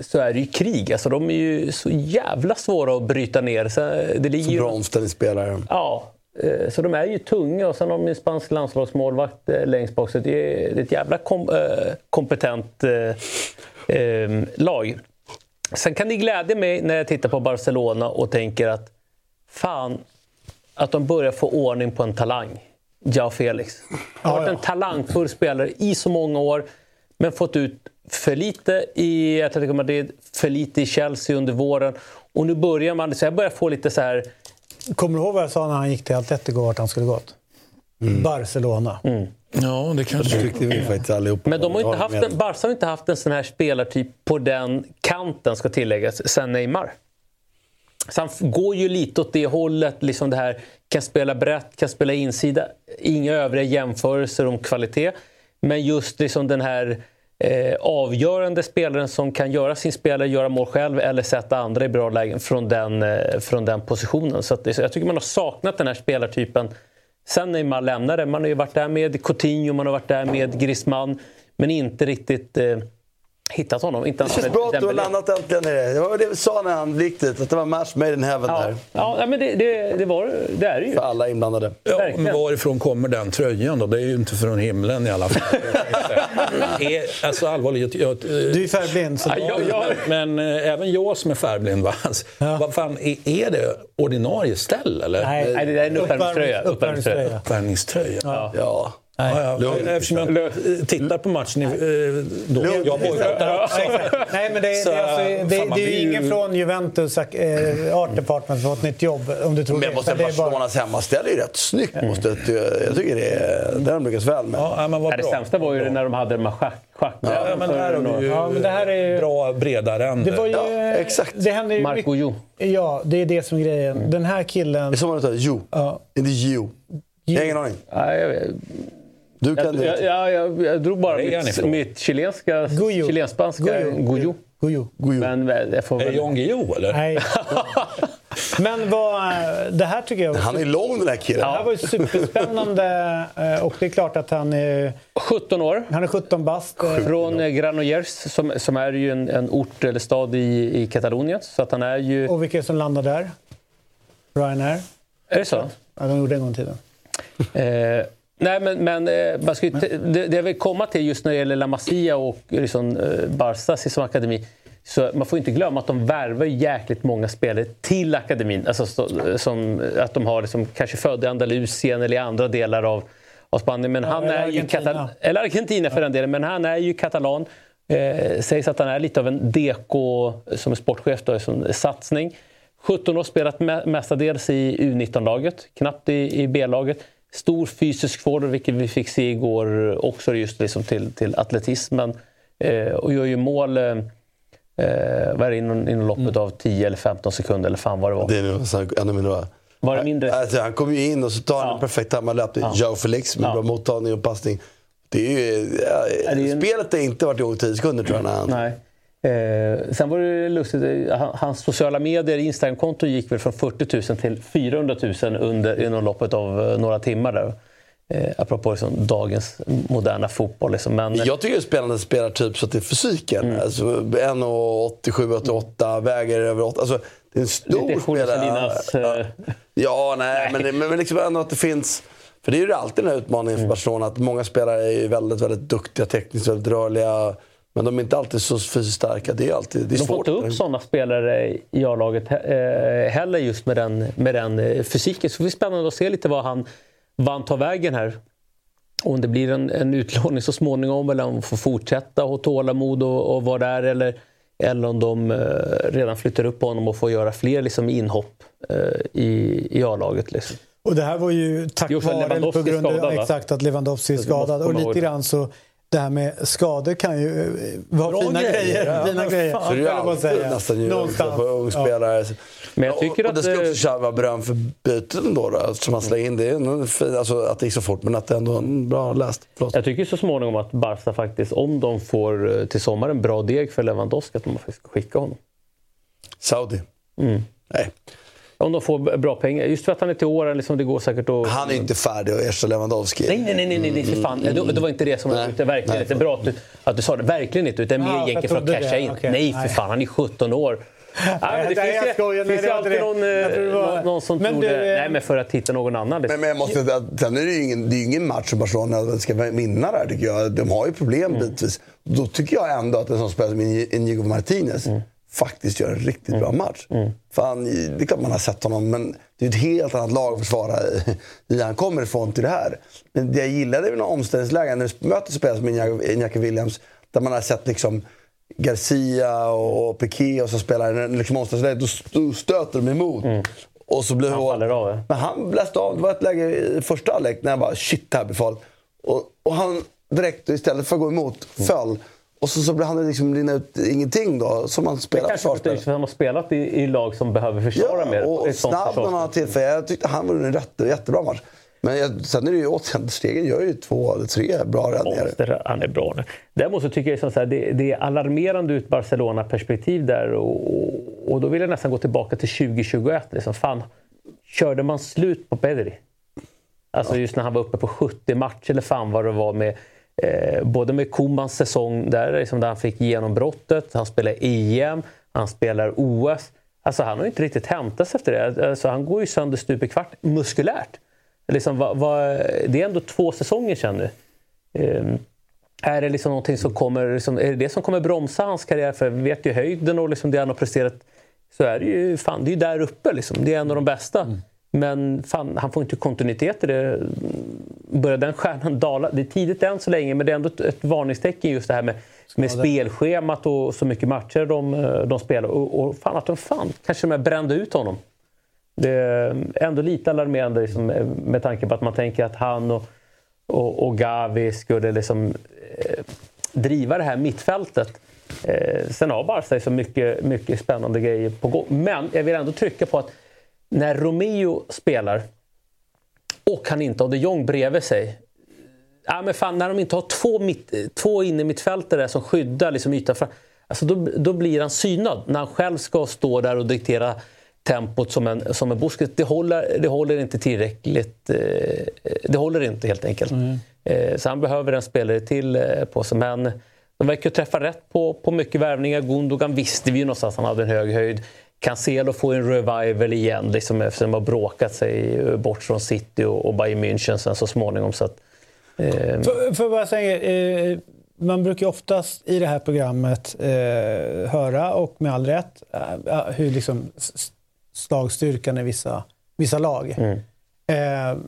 så är det ju krig. Alltså, de är ju så jävla svåra att bryta ner. Så, eh, det ligger ju, bra omställningsspelare. ja, eh, så de är ju tunga och sen har de en spansk landslagsmålvakt eh, längst bak. Så det är, ett jävla kom, eh, kompetent eh, eh, lag. Sen kan det glädja mig när jag tittar på Barcelona och tänker att fan, att de börjar få ordning på en talang. Jao Felix. Har varit en talangfull spelare i så många år, men fått ut för lite i Atletico Madrid, för lite i Chelsea under våren. Och nu börjar man, så jag börjar få lite så här... Kommer du ihåg vad jag sa när han gick till Atletico vart han skulle gått? Barcelona. Ja, det kanske... Det tyckte vi faktiskt allihopa. Men de har inte haft en, Barca har inte haft en sån här spelartyp på den kanten, ska tilläggas, sen Neymar. Så han går ju lite åt det hållet, liksom det här kan spela brett, kan spela insida. Inga övriga jämförelser om kvalitet. Men just liksom den här eh, avgörande spelaren som kan göra sin spelare göra mål själv eller sätta andra i bra lägen från den, eh, från den positionen. Så, att så jag tycker man har saknat den här spelartypen. Sen när man lämnade, man har ju varit där med Coutinho, man har varit där med Griezmann, men inte riktigt eh, hittat honom. Inte Det känns bra att du har landat äntligen i det. Det var det vi sa när han gick dit, att det var match made in heaven Ja, där. ja men det, det, det, var, det är det ju. För alla inblandade. Ja, Verkligen. men varifrån kommer den tröjan då? Det är ju inte från himlen i alla fall. är, alltså allvarligt, jag, Du är färgblind. Så Ja, jag, men eh, även jag som är färgblind, va? Alltså, vad fan, är, är det ordinarie ställ eller? Nej. Nej, det är en uppvärmningströja. Uppvärmningströja. uppvärmningströja. Uppvärmningströja. Ja. Ja, ja. Eftersom jag inte tittar på matchen eh, då. Jag bojkottar också. Nej, men det, Så, det, är alltså, det, fan, det är ju ingen från Juventus äh, Art Department som har fått nytt jobb, om du tror Men det. jag måste det är bara- Barcelonas hemmaställ är ju rätt snyggt. Måste jag, tycker det, är, det har de lyckats väl med. Ja, men vad Nej, det bra. sämsta var ju när de hade de här schack, schackbrädorna Ja, men det här har ju Ja, men det här är ju- bra breda ränder. Det var ju... Ja, exakt. Det ju Marco Jo. Ja, det är det som är grejen. Den här killen... Det är som man Jo. Ja. Inte Jo. Jag har ingen aning. Du kan jag, jag, jag, jag, drog bara mitt, mitt chilenska, Guyo. chilenspanska Guyo. Guyo. Gojo. Men väl, jag får Är det väl... Jan Guillou eller? Nej. Men vad, det här tycker jag Han är lång den här killen. det här var ju superspännande. eh, Och det är klart att han är, 17 år. han är 17 bast. eh, Från eh, Granollers, som, som är ju en, en ort eller stad i, i Katalonien. Så att han är ju... Och vilka är det som landar där? Ryanair. Är det så? Ja, de gjorde det en gång i tiden. Eh, nej, men, men eh, man ska ju t- det, det jag vill komma till just när det gäller La Masia och liksom, eh, Barca säsongakademi. Så man får inte glömma att de värvar ju jäkligt många spelare till akademin. Alltså, så, som, att de har liksom, kanske födda i Andalusien eller i andra delar av, av Spanien. Men han eller är ju Argentina. katal- eller Argentina för den delen. Men han är ju katalan. Eh, sägs att han är lite av en DK som är sportchef, då, som satsning. 17 år, spelat me- mestadels i U19-laget, knappt i, i B-laget. Stor fysisk forward, vilket vi fick se igår också just liksom till, till atletismen. Eh, och gör ju mål eh, vad är det, inom, inom loppet av 10 eller 15 sekunder eller fan vad det var. Det är ännu mindre va? Var det mindre? Alltså, han kommer ju in och så tar han Ja. en perfekt tajmad löpning. Ja. Joe Felix med Ja. bra mottagning och passning. Det är ju, ja, det är en- Spelet har inte varit igång 10 sekunder tror jag. Han, Nej. Eh, sen var det lustigt, eh, han- hans sociala medier, Instagramkonto gick väl från 40 000 till 400 000 under, inom loppet av eh, några timmar. Där. Eh, apropå liksom dagens moderna fotboll. Liksom. Men, Jag tycker det är spännande spelar typ så är fysiken. Mm. Alltså, 1,87, 88, väger över 8. Alltså, det är en stor Lite spelare. Eh, Ja, nej, men, men, men liksom ändå att det finns... För det är ju alltid den här utmaningen Mm. för Barcelona. Att många spelare är väldigt, väldigt duktiga, tekniskt väldigt rörliga. Men de är inte alltid så fysiskt starka. Det är, alltid, det är de får inte upp sådana spelare i A-laget eh, heller just med den, med den eh, fysiken. Så det blir spännande att se lite vad han, vad han tar vägen här. Om det blir en, en utlåning så småningom eller om han får fortsätta ha tålamod och, och vara där. Eller, eller om de eh, redan flyttar upp honom och får göra fler liksom, inhopp eh, i, i A-laget. Liksom. Och det här var ju tack vare, på Lewandowski grund av skadad, exakt, att Lewandowski är skadad. Och lite grann så, det här med skador kan ju eh, vara Bra fina grejer. grejer. Ja, fina grejer. Så det är ju alltid säga. nästan ju Någonstans. på ungspelare. Men jag tycker och, och att, det ska också vara beröm för bytet ändå. Då, eftersom han slänger in det. är en fin, alltså, att det gick så fort, men att det ändå är en bra läst. Förlåt. Jag tycker så småningom att Barca faktiskt, om de får eh, till sommaren bra deg för Lewandowski, att de faktiskt ska skicka honom. Saudi. Mm. Nej. Om de får bra pengar. Just för att han är till åren, liksom, det går säkert att... Han är inte färdig att ersätta Lewandowski. Nej, nej, nej, nej, nej, för fan. Det, det var inte det som var Nej. ute. Verkligen Nej. inte. Bra att du, att du sa det. Verkligen inte. Utan mer jag egentligen för att casha det. in. Okej. Nej, för fan. Han är 17 år. Ja, men det Nej, finns jag skojar. Det alltid någon, eh, Jag var- någon, som Men tror du, det. eh, Nej, men för att hitta någon annan. Men, men jag måste, sen är det ju ingen, det är ju ingen match som Barcelona ska vinna där tycker jag. De har ju problem Mm. bitvis. Då tycker jag ändå att en sån spelare som Inigo Martinez Mm. Faktiskt gör en riktigt bra match. Fan, det är klart man har sett honom, men det är ett helt annat lag att försvara i, han kommer ifrån till det här. Men det jag gillade några omställningslägen när du möter spelare som Iñaki Williams, där man har sett liksom Garcia och, och Piqué och så spelar liksom omställningsläge, då, då stöter de emot. Och så blir Mm. Han faller av. ja. men han bläste av. Det var ett läge i första halvlek när jag bara shit, det här blir farligt. Och, och han direkt istället för att gå emot Mm. Och så, så blev han liksom rinna ut ingenting då, som han Det spelar kanske för att han har spelat i, i lag som behöver försvara mer. Ja, och Ett sånt snabb har försvarsspel. tillfälle. Jag tyckte han var en rätt, jättebra match. Men jag, sen är det ju återigen, Stegen gör ju två eller tre bra räddningar. Ja, han är bra nu. Däremot så tycker jag så här, det, det är alarmerande ett Barcelona-perspektiv där. Och, och, och, då vill jag nästan gå tillbaka till 2021. Liksom, fan, körde man slut på Pedri? Alltså just när han var uppe på 70 matcher eller fan vad det var med eh, både med Komans säsong där, liksom där han fick genombrottet, han spelar EM, han spelar OS. Alltså han har inte riktigt hämtat sig efter det. Alltså han går ju sönder stup i kvart muskulärt. Liksom, va, va, det är ändå två säsonger sedan nu. Um, är det liksom någonting som kommer, liksom, är det, det som kommer bromsa hans karriär? För vi vet ju höjden och liksom det han har presterat. Så är det ju, fan, det är ju där uppe. Liksom. Det är en av de bästa. Mm. Men fan, han får inte kontinuitet i det. Börjar den stjärnan dala? Det är tidigt än så länge, men det är ändå ett varningstecken just det här med, med spelschemat och så mycket matcher de, de spelar. Och, och fan att de fan, kanske de brände ut honom. Det är ändå lite alarmerande liksom, med tanke på att man tänker att han och, och, och Gavi skulle liksom, eh, driva det här mittfältet. Eh, sen har Barca så mycket, mycket spännande grejer på gång. Men jag vill ändå trycka på att när Romeo spelar och han inte har de Jong bredvid sig. Ja, men fan, när de inte har två, mitt, två innermittfältare som skyddar liksom ytan fram, alltså då, då blir han synad när han själv ska stå där och diktera tempot som en, som en Busquets. Det håller, det håller inte tillräckligt. Eh, det håller inte helt enkelt. Mm. Så han behöver en spelare till eh, på sig. Men de verkar träffa rätt på, på mycket värvningar. Gundogan visste vi ju någonstans att han hade en hög höjd. Cancelo får en revival igen liksom, eftersom de har bråkat sig bort från City och, Bayern München sen så småningom. Så att, eh... för, för bara säga, eh, man brukar oftast i det här programmet eh, höra, och med all rätt, eh, hur liksom slagstyrkan i vissa, vissa lag. Mm. Eh,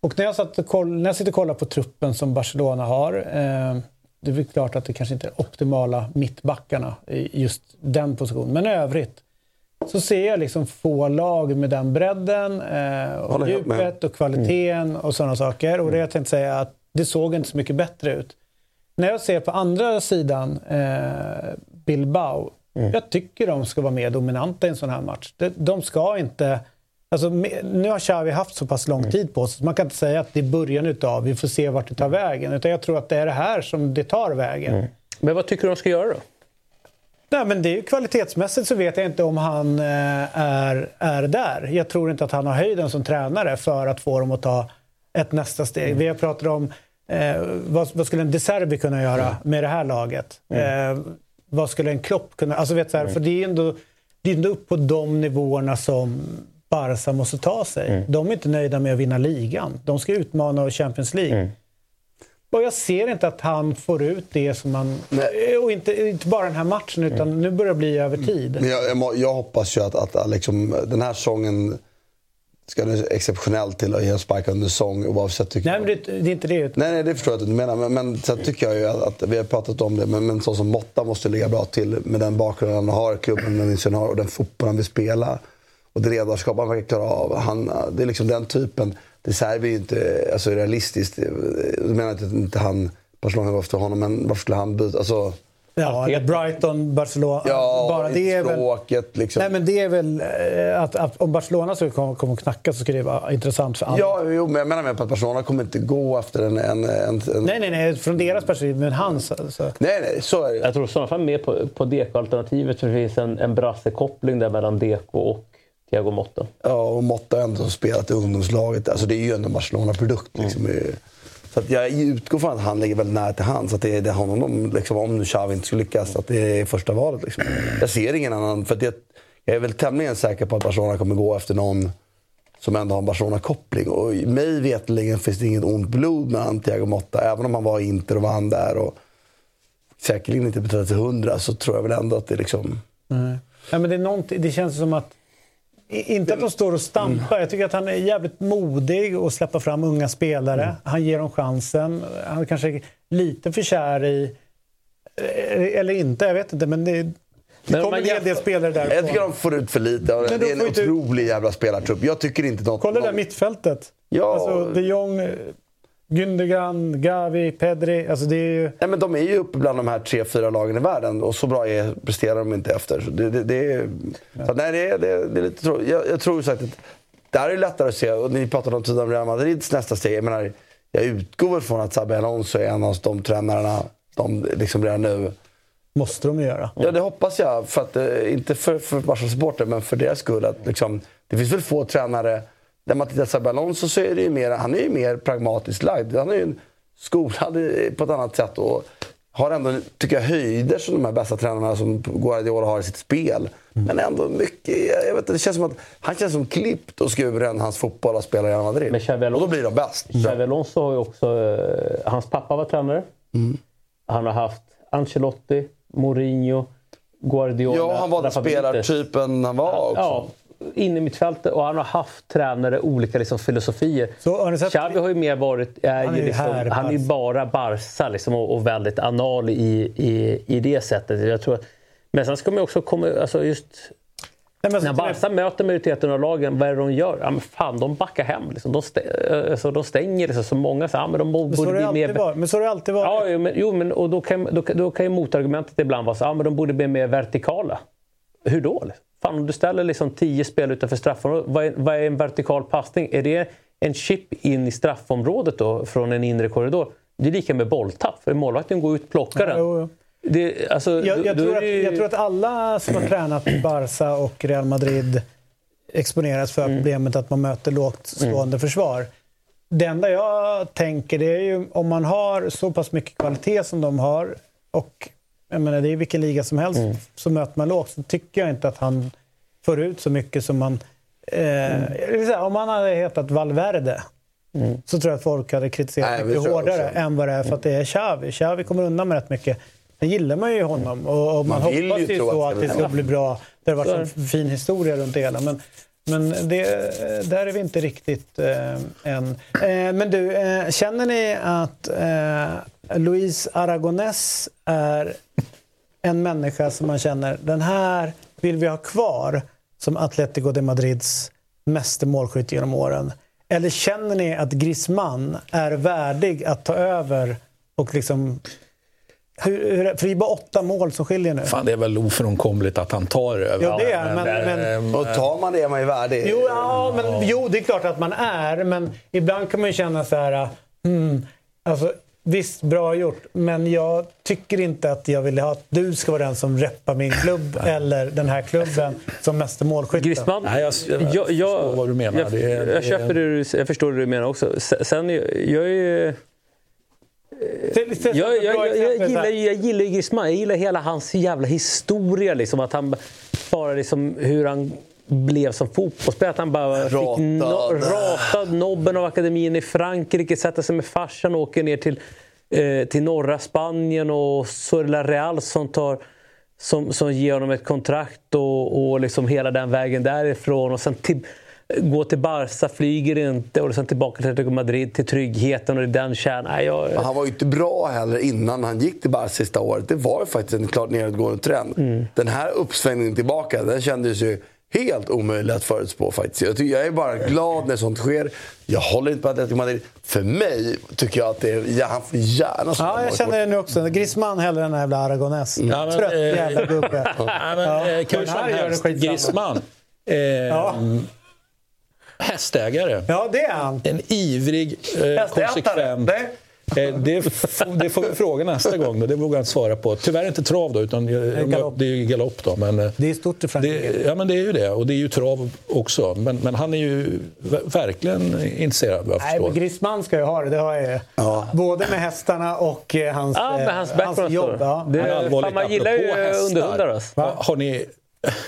och när jag, satt koll, när jag sitter och kollar på truppen som Barcelona har, eh, det är klart att det kanske inte är optimala mittbackarna i just den positionen, men i övrigt så ser jag liksom få lag med den bredden eh, och djupet och kvaliteten mm. och sådana saker. Och det jag tänkte säga att det såg inte så mycket bättre ut. När jag ser på andra sidan eh, Bilbao, mm. jag tycker de ska vara mer dominanta i en sån här match. De, de ska inte... Alltså, nu har Xavi haft så pass lång mm. tid på sig så man kan inte säga att det är början utav vi får se vart det tar vägen. Utan jag tror att det är det här som det tar vägen. Mm. Men vad tycker du de ska göra då? Nej, men det är kvalitetsmässigt så vet jag inte om han eh, är, är där. Jag tror inte att han har höjden som tränare för att få dem att ta ett nästa steg. Mm. Vi har pratat om eh, vad, vad, skulle en De Serbi kunna göra mm. med det här laget? Mm. Eh, vad skulle en Klopp kunna... Alltså vet så här, mm. För det är ändå, det är ändå upp på de nivåerna som Barca måste ta sig. Mm. De är inte nöjda med att vinna ligan. De ska utmana Champions League. Mm. Och jag ser inte att han får ut det som. Nej. Och inte, inte bara den här matchen, utan mm. nu börjar det bli över tid. Men jag, jag, jag hoppas ju att, att liksom, den här säsongen ska det exceptionellt till att ge en spark under säsong oavsett. Nej, men det, det, är inte det. Nej, nej, det förstår jag att du menar. Men, men sen tycker jag ju att, att, vi har pratat om det, men, men så som Motta måste ligga bra till med den bakgrunden han har, klubben han har och den fotboll han vill spela. Och det ledarskap han verkar klara av. Han, det är liksom den typen. Det Serbi är ju inte alltså, realistiskt. Jag menar inte att inte han, Barcelona går efter honom, men varför skulle han byta? Alltså, Ja, eller Brighton, Barcelona. Ja, bara det är språket, väl, liksom. Nej, men det är väl eh, att, att om Barcelona skulle komma, komma och knacka så skulle det vara intressant för alla. Ja, jo, men jag menar med på att Barcelona kommer inte gå efter en... en, en, en... Nej, nej, nej, från deras perspektiv, men hans. Alltså. Nej, nej, så är det. Jag tror i sådana fall mer på, på Deco-alternativet, för det finns en, en brassekoppling där mellan Deco och Thiago Motta. Ja, och Motta har ändå spelat i ungdomslaget. Alltså, det är ju ändå en Barcelona-produkt. Liksom. Mm. Så att jag utgår från att han ligger väldigt nära till hands. Att det är honom de, liksom, om nu Xavi inte skulle lyckas, att det är första valet. Liksom. Jag ser ingen annan. För det, jag är väl tämligen säker på att Barcelona kommer gå efter någon som ändå har en Barcelona-koppling. Och mig vetligen finns det inget ont blod med Thiago Motta. Även om han var i Inter och vann där och säkerligen inte betalade till hundra så tror jag väl ändå att det liksom... Nej. Ja, men det, är det känns som att inte att de står och stampar. Jag tycker att han är jävligt modig och släppa fram unga spelare. Mm. Han ger dem chansen. Han är kanske lite för kär i... Eh, eller inte, jag vet inte. Men det, det kommer en hel del spelare där. Jag tycker de får ut för lite. Det är en otrolig jävla spelartrupp. Jag tycker inte något... Kolla det där mittfältet. Ja. Alltså, de Jong, Gündogan, Gavi, Pedri. Alltså det är ju... Nej, men de är ju uppe bland de här tre, fyra lagen i världen och så bra är, presterar de inte efter. Så det, det, det är, ja. så nej, det, är, det, är lite tråkigt. Jag, jag tror sagt att där är det lättare att se. Och ni pratade om om Real Madrids nästa steg. Jag menar, jag utgår från att Xabi Alonso är en av de tränarna de liksom redan nu Måste de göra. Ja, det hoppas jag. För att, eh, inte för, för Barca-supporter, men för deras skull. Att, liksom, det finns väl få tränare... När man tittar på Xabi Alonso så är det ju mer, han är ju mer pragmatiskt lagd. Han är ju skolad på ett annat sätt och har ändå, tycker jag, höjder som de här bästa tränarna som Guardiola har i sitt spel. Men ändå mycket... Jag vet, inte, det känns som att han känns som klippt och skuren hans fotboll att spela i Real Madrid. och då blir de bäst. Xabi Alonso har ju också... eh, Hans pappa var tränare. Mm. Han har haft Ancelotti, Mourinho, Guardiola. Ja, han var spelartypen han var också. Ja, in i mittfältet. Och han har haft tränare, olika liksom, filosofier. Xavi har ju mer varit... Är Han är ju liksom, här, han är bara Barca liksom, och, och väldigt anal i, i, i det sättet. Jag tror, att- men sen ska man också komma... Alltså just, när Barca möter majoriteten av lagen, vad är det de gör? Ja, men fan, de backar hem. Liksom. De, stä, alltså, de stänger liksom, så många. Så, ja, men de Men så borde det bli mer... varit. Men så har det alltid varit. Ja, men, jo, men och då, kan, då, då kan ju motargumentet ibland vara så ja, men de borde bli mer vertikala. Hur då? liksom? Fan, om du ställer liksom tio spel utanför straffområdet, vad är, vad är en vertikal passning? Är det en chip in i straffområdet då, från en inre korridor? Det är lika med bolltapp, för målvakten går ut och plockar den. Det, alltså, Jag, tror att, det ju- jag tror att alla som har tränat Barca och Real Madrid exponeras för problemet att man möter lågt stående försvar. Det enda jag tänker det är ju om man har så pass mycket kvalitet som de har och jag menar, det är vilken liga som helst så möter man lågt så tycker jag inte att han får ut så mycket som man... Eh, vill säga, om han hade hetat Valverde så tror jag att folk hade kritiserat Nej, mycket hårdare än vad det är för att det är Xavi. Xavi kommer undan med rätt mycket. Sen gillar man ju honom och, och man, Man hoppas ju så att det ska bli bra. Det har varit en fin historia runt det hela. Men, men det, där är vi inte riktigt eh, än. Eh, men du, eh, känner ni att eh, Luis Aragonés är en människa som man känner, den här vill vi ha kvar som Atletico de Madrids meste målskytt genom åren? Eller känner ni att Griezmann är värdig att ta över och liksom... Hur, hur, för det är bara åtta mål som skiljer nu. Fan, det är väl ofrånkomligt att han tar över. Jo, det är, men, men, Och tar man det är man ju värdig. Jo, ja, men, jo, det är klart att man är, men ibland kan man ju känna så här... Hmm, alltså, visst, bra gjort, men jag tycker inte att jag vill ha att du ska vara den som reppar min klubb eller den här klubben som meste målskytt. Griezmann, Nej, jag, jag, jag, jag, förstår vad du menar. Jag, är- det är- jag, köper det, du- jag förstår det du menar också. Se- Sen, jag, jag är ju... Jag, jag, jag, jag, gillar, ju- jag gillar Griezmann. Jag gillar hela hans jävla historia. Liksom, att han bara liksom, hur han blev som fotbollsspelare. Att han bara fick no, Ratad. ratad nobben av akademin i Frankrike, sätter sig med farsan och åker ner till, eh, till norra Spanien och så är det La Real som tar som, som ger honom ett kontrakt och, och liksom hela den vägen därifrån. Och sen till, gå till Barca, flyger inte och sen tillbaka till Atletico Madrid till tryggheten och den kärnan. Nej, jag, han var ju inte bra heller innan han gick till Barca sista året. Det var ju faktiskt en klart nedåtgående trend. Mm. Den här uppsvängningen tillbaka, den kändes ju helt omöjlig att förutspå faktiskt. Jag, tycker, jag är bara glad när sånt sker. Jag håller inte på Atletico Madrid. För mig tycker jag att det är, ja, han får gärna spela Ja, jag känner det nu också. Griezmann hellre än den jävla Aragonés. Ja, men, Trött eh, jävla gubbe. Nej, men, Ja. här som helst. Griezmann. Eh, Hästägare. Ja, det är han. En ivrig, eh, konsekvent... Nej. Eh, det, det får vi fråga nästa gång. Då. Det vågar jag inte svara på. Tyvärr inte trav då, utan galopp. det är ju galopp. Då, men, eh, Det är stort i Frankrike. det, ja, men det är ju det. Och det är ju trav också. Men, men han är ju ver- verkligen intresserad vad jag Nej, men Griezmann ska ju ha det. Det har jag ju. Både med hästarna och eh, hans, Ja, med hans background. jobb. Ja. Det, allvarligt, fan, man gillar ju underhundar. Alltså. Ja, Har ni...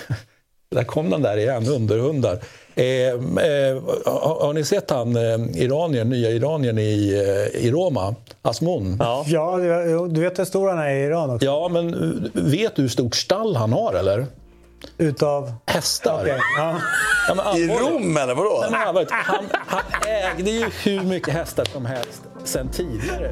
Där kom den där igen, underhundar. Eh, eh, har, har ni sett han eh, iranien, nya iranien i, eh, i Roma? Asmon? Ja. Ja, du vet hur stor han är i Iran också? Ja, men eh, vet du hur stort stall han har eller? Utav? Hästar. Okej, Ja. Ja, men I. Rom eller vadå? Nej, men han, han ägde ju hur mycket hästar som helst sen tidigare.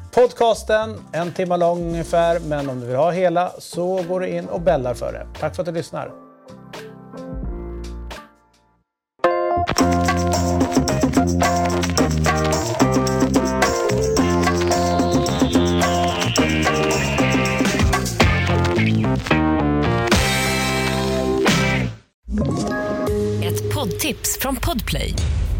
podcasten, en timme lång ungefär, men om du vill ha hela så går du in och bällar för det. Tack för att du lyssnar. Ett poddtips från Podplay.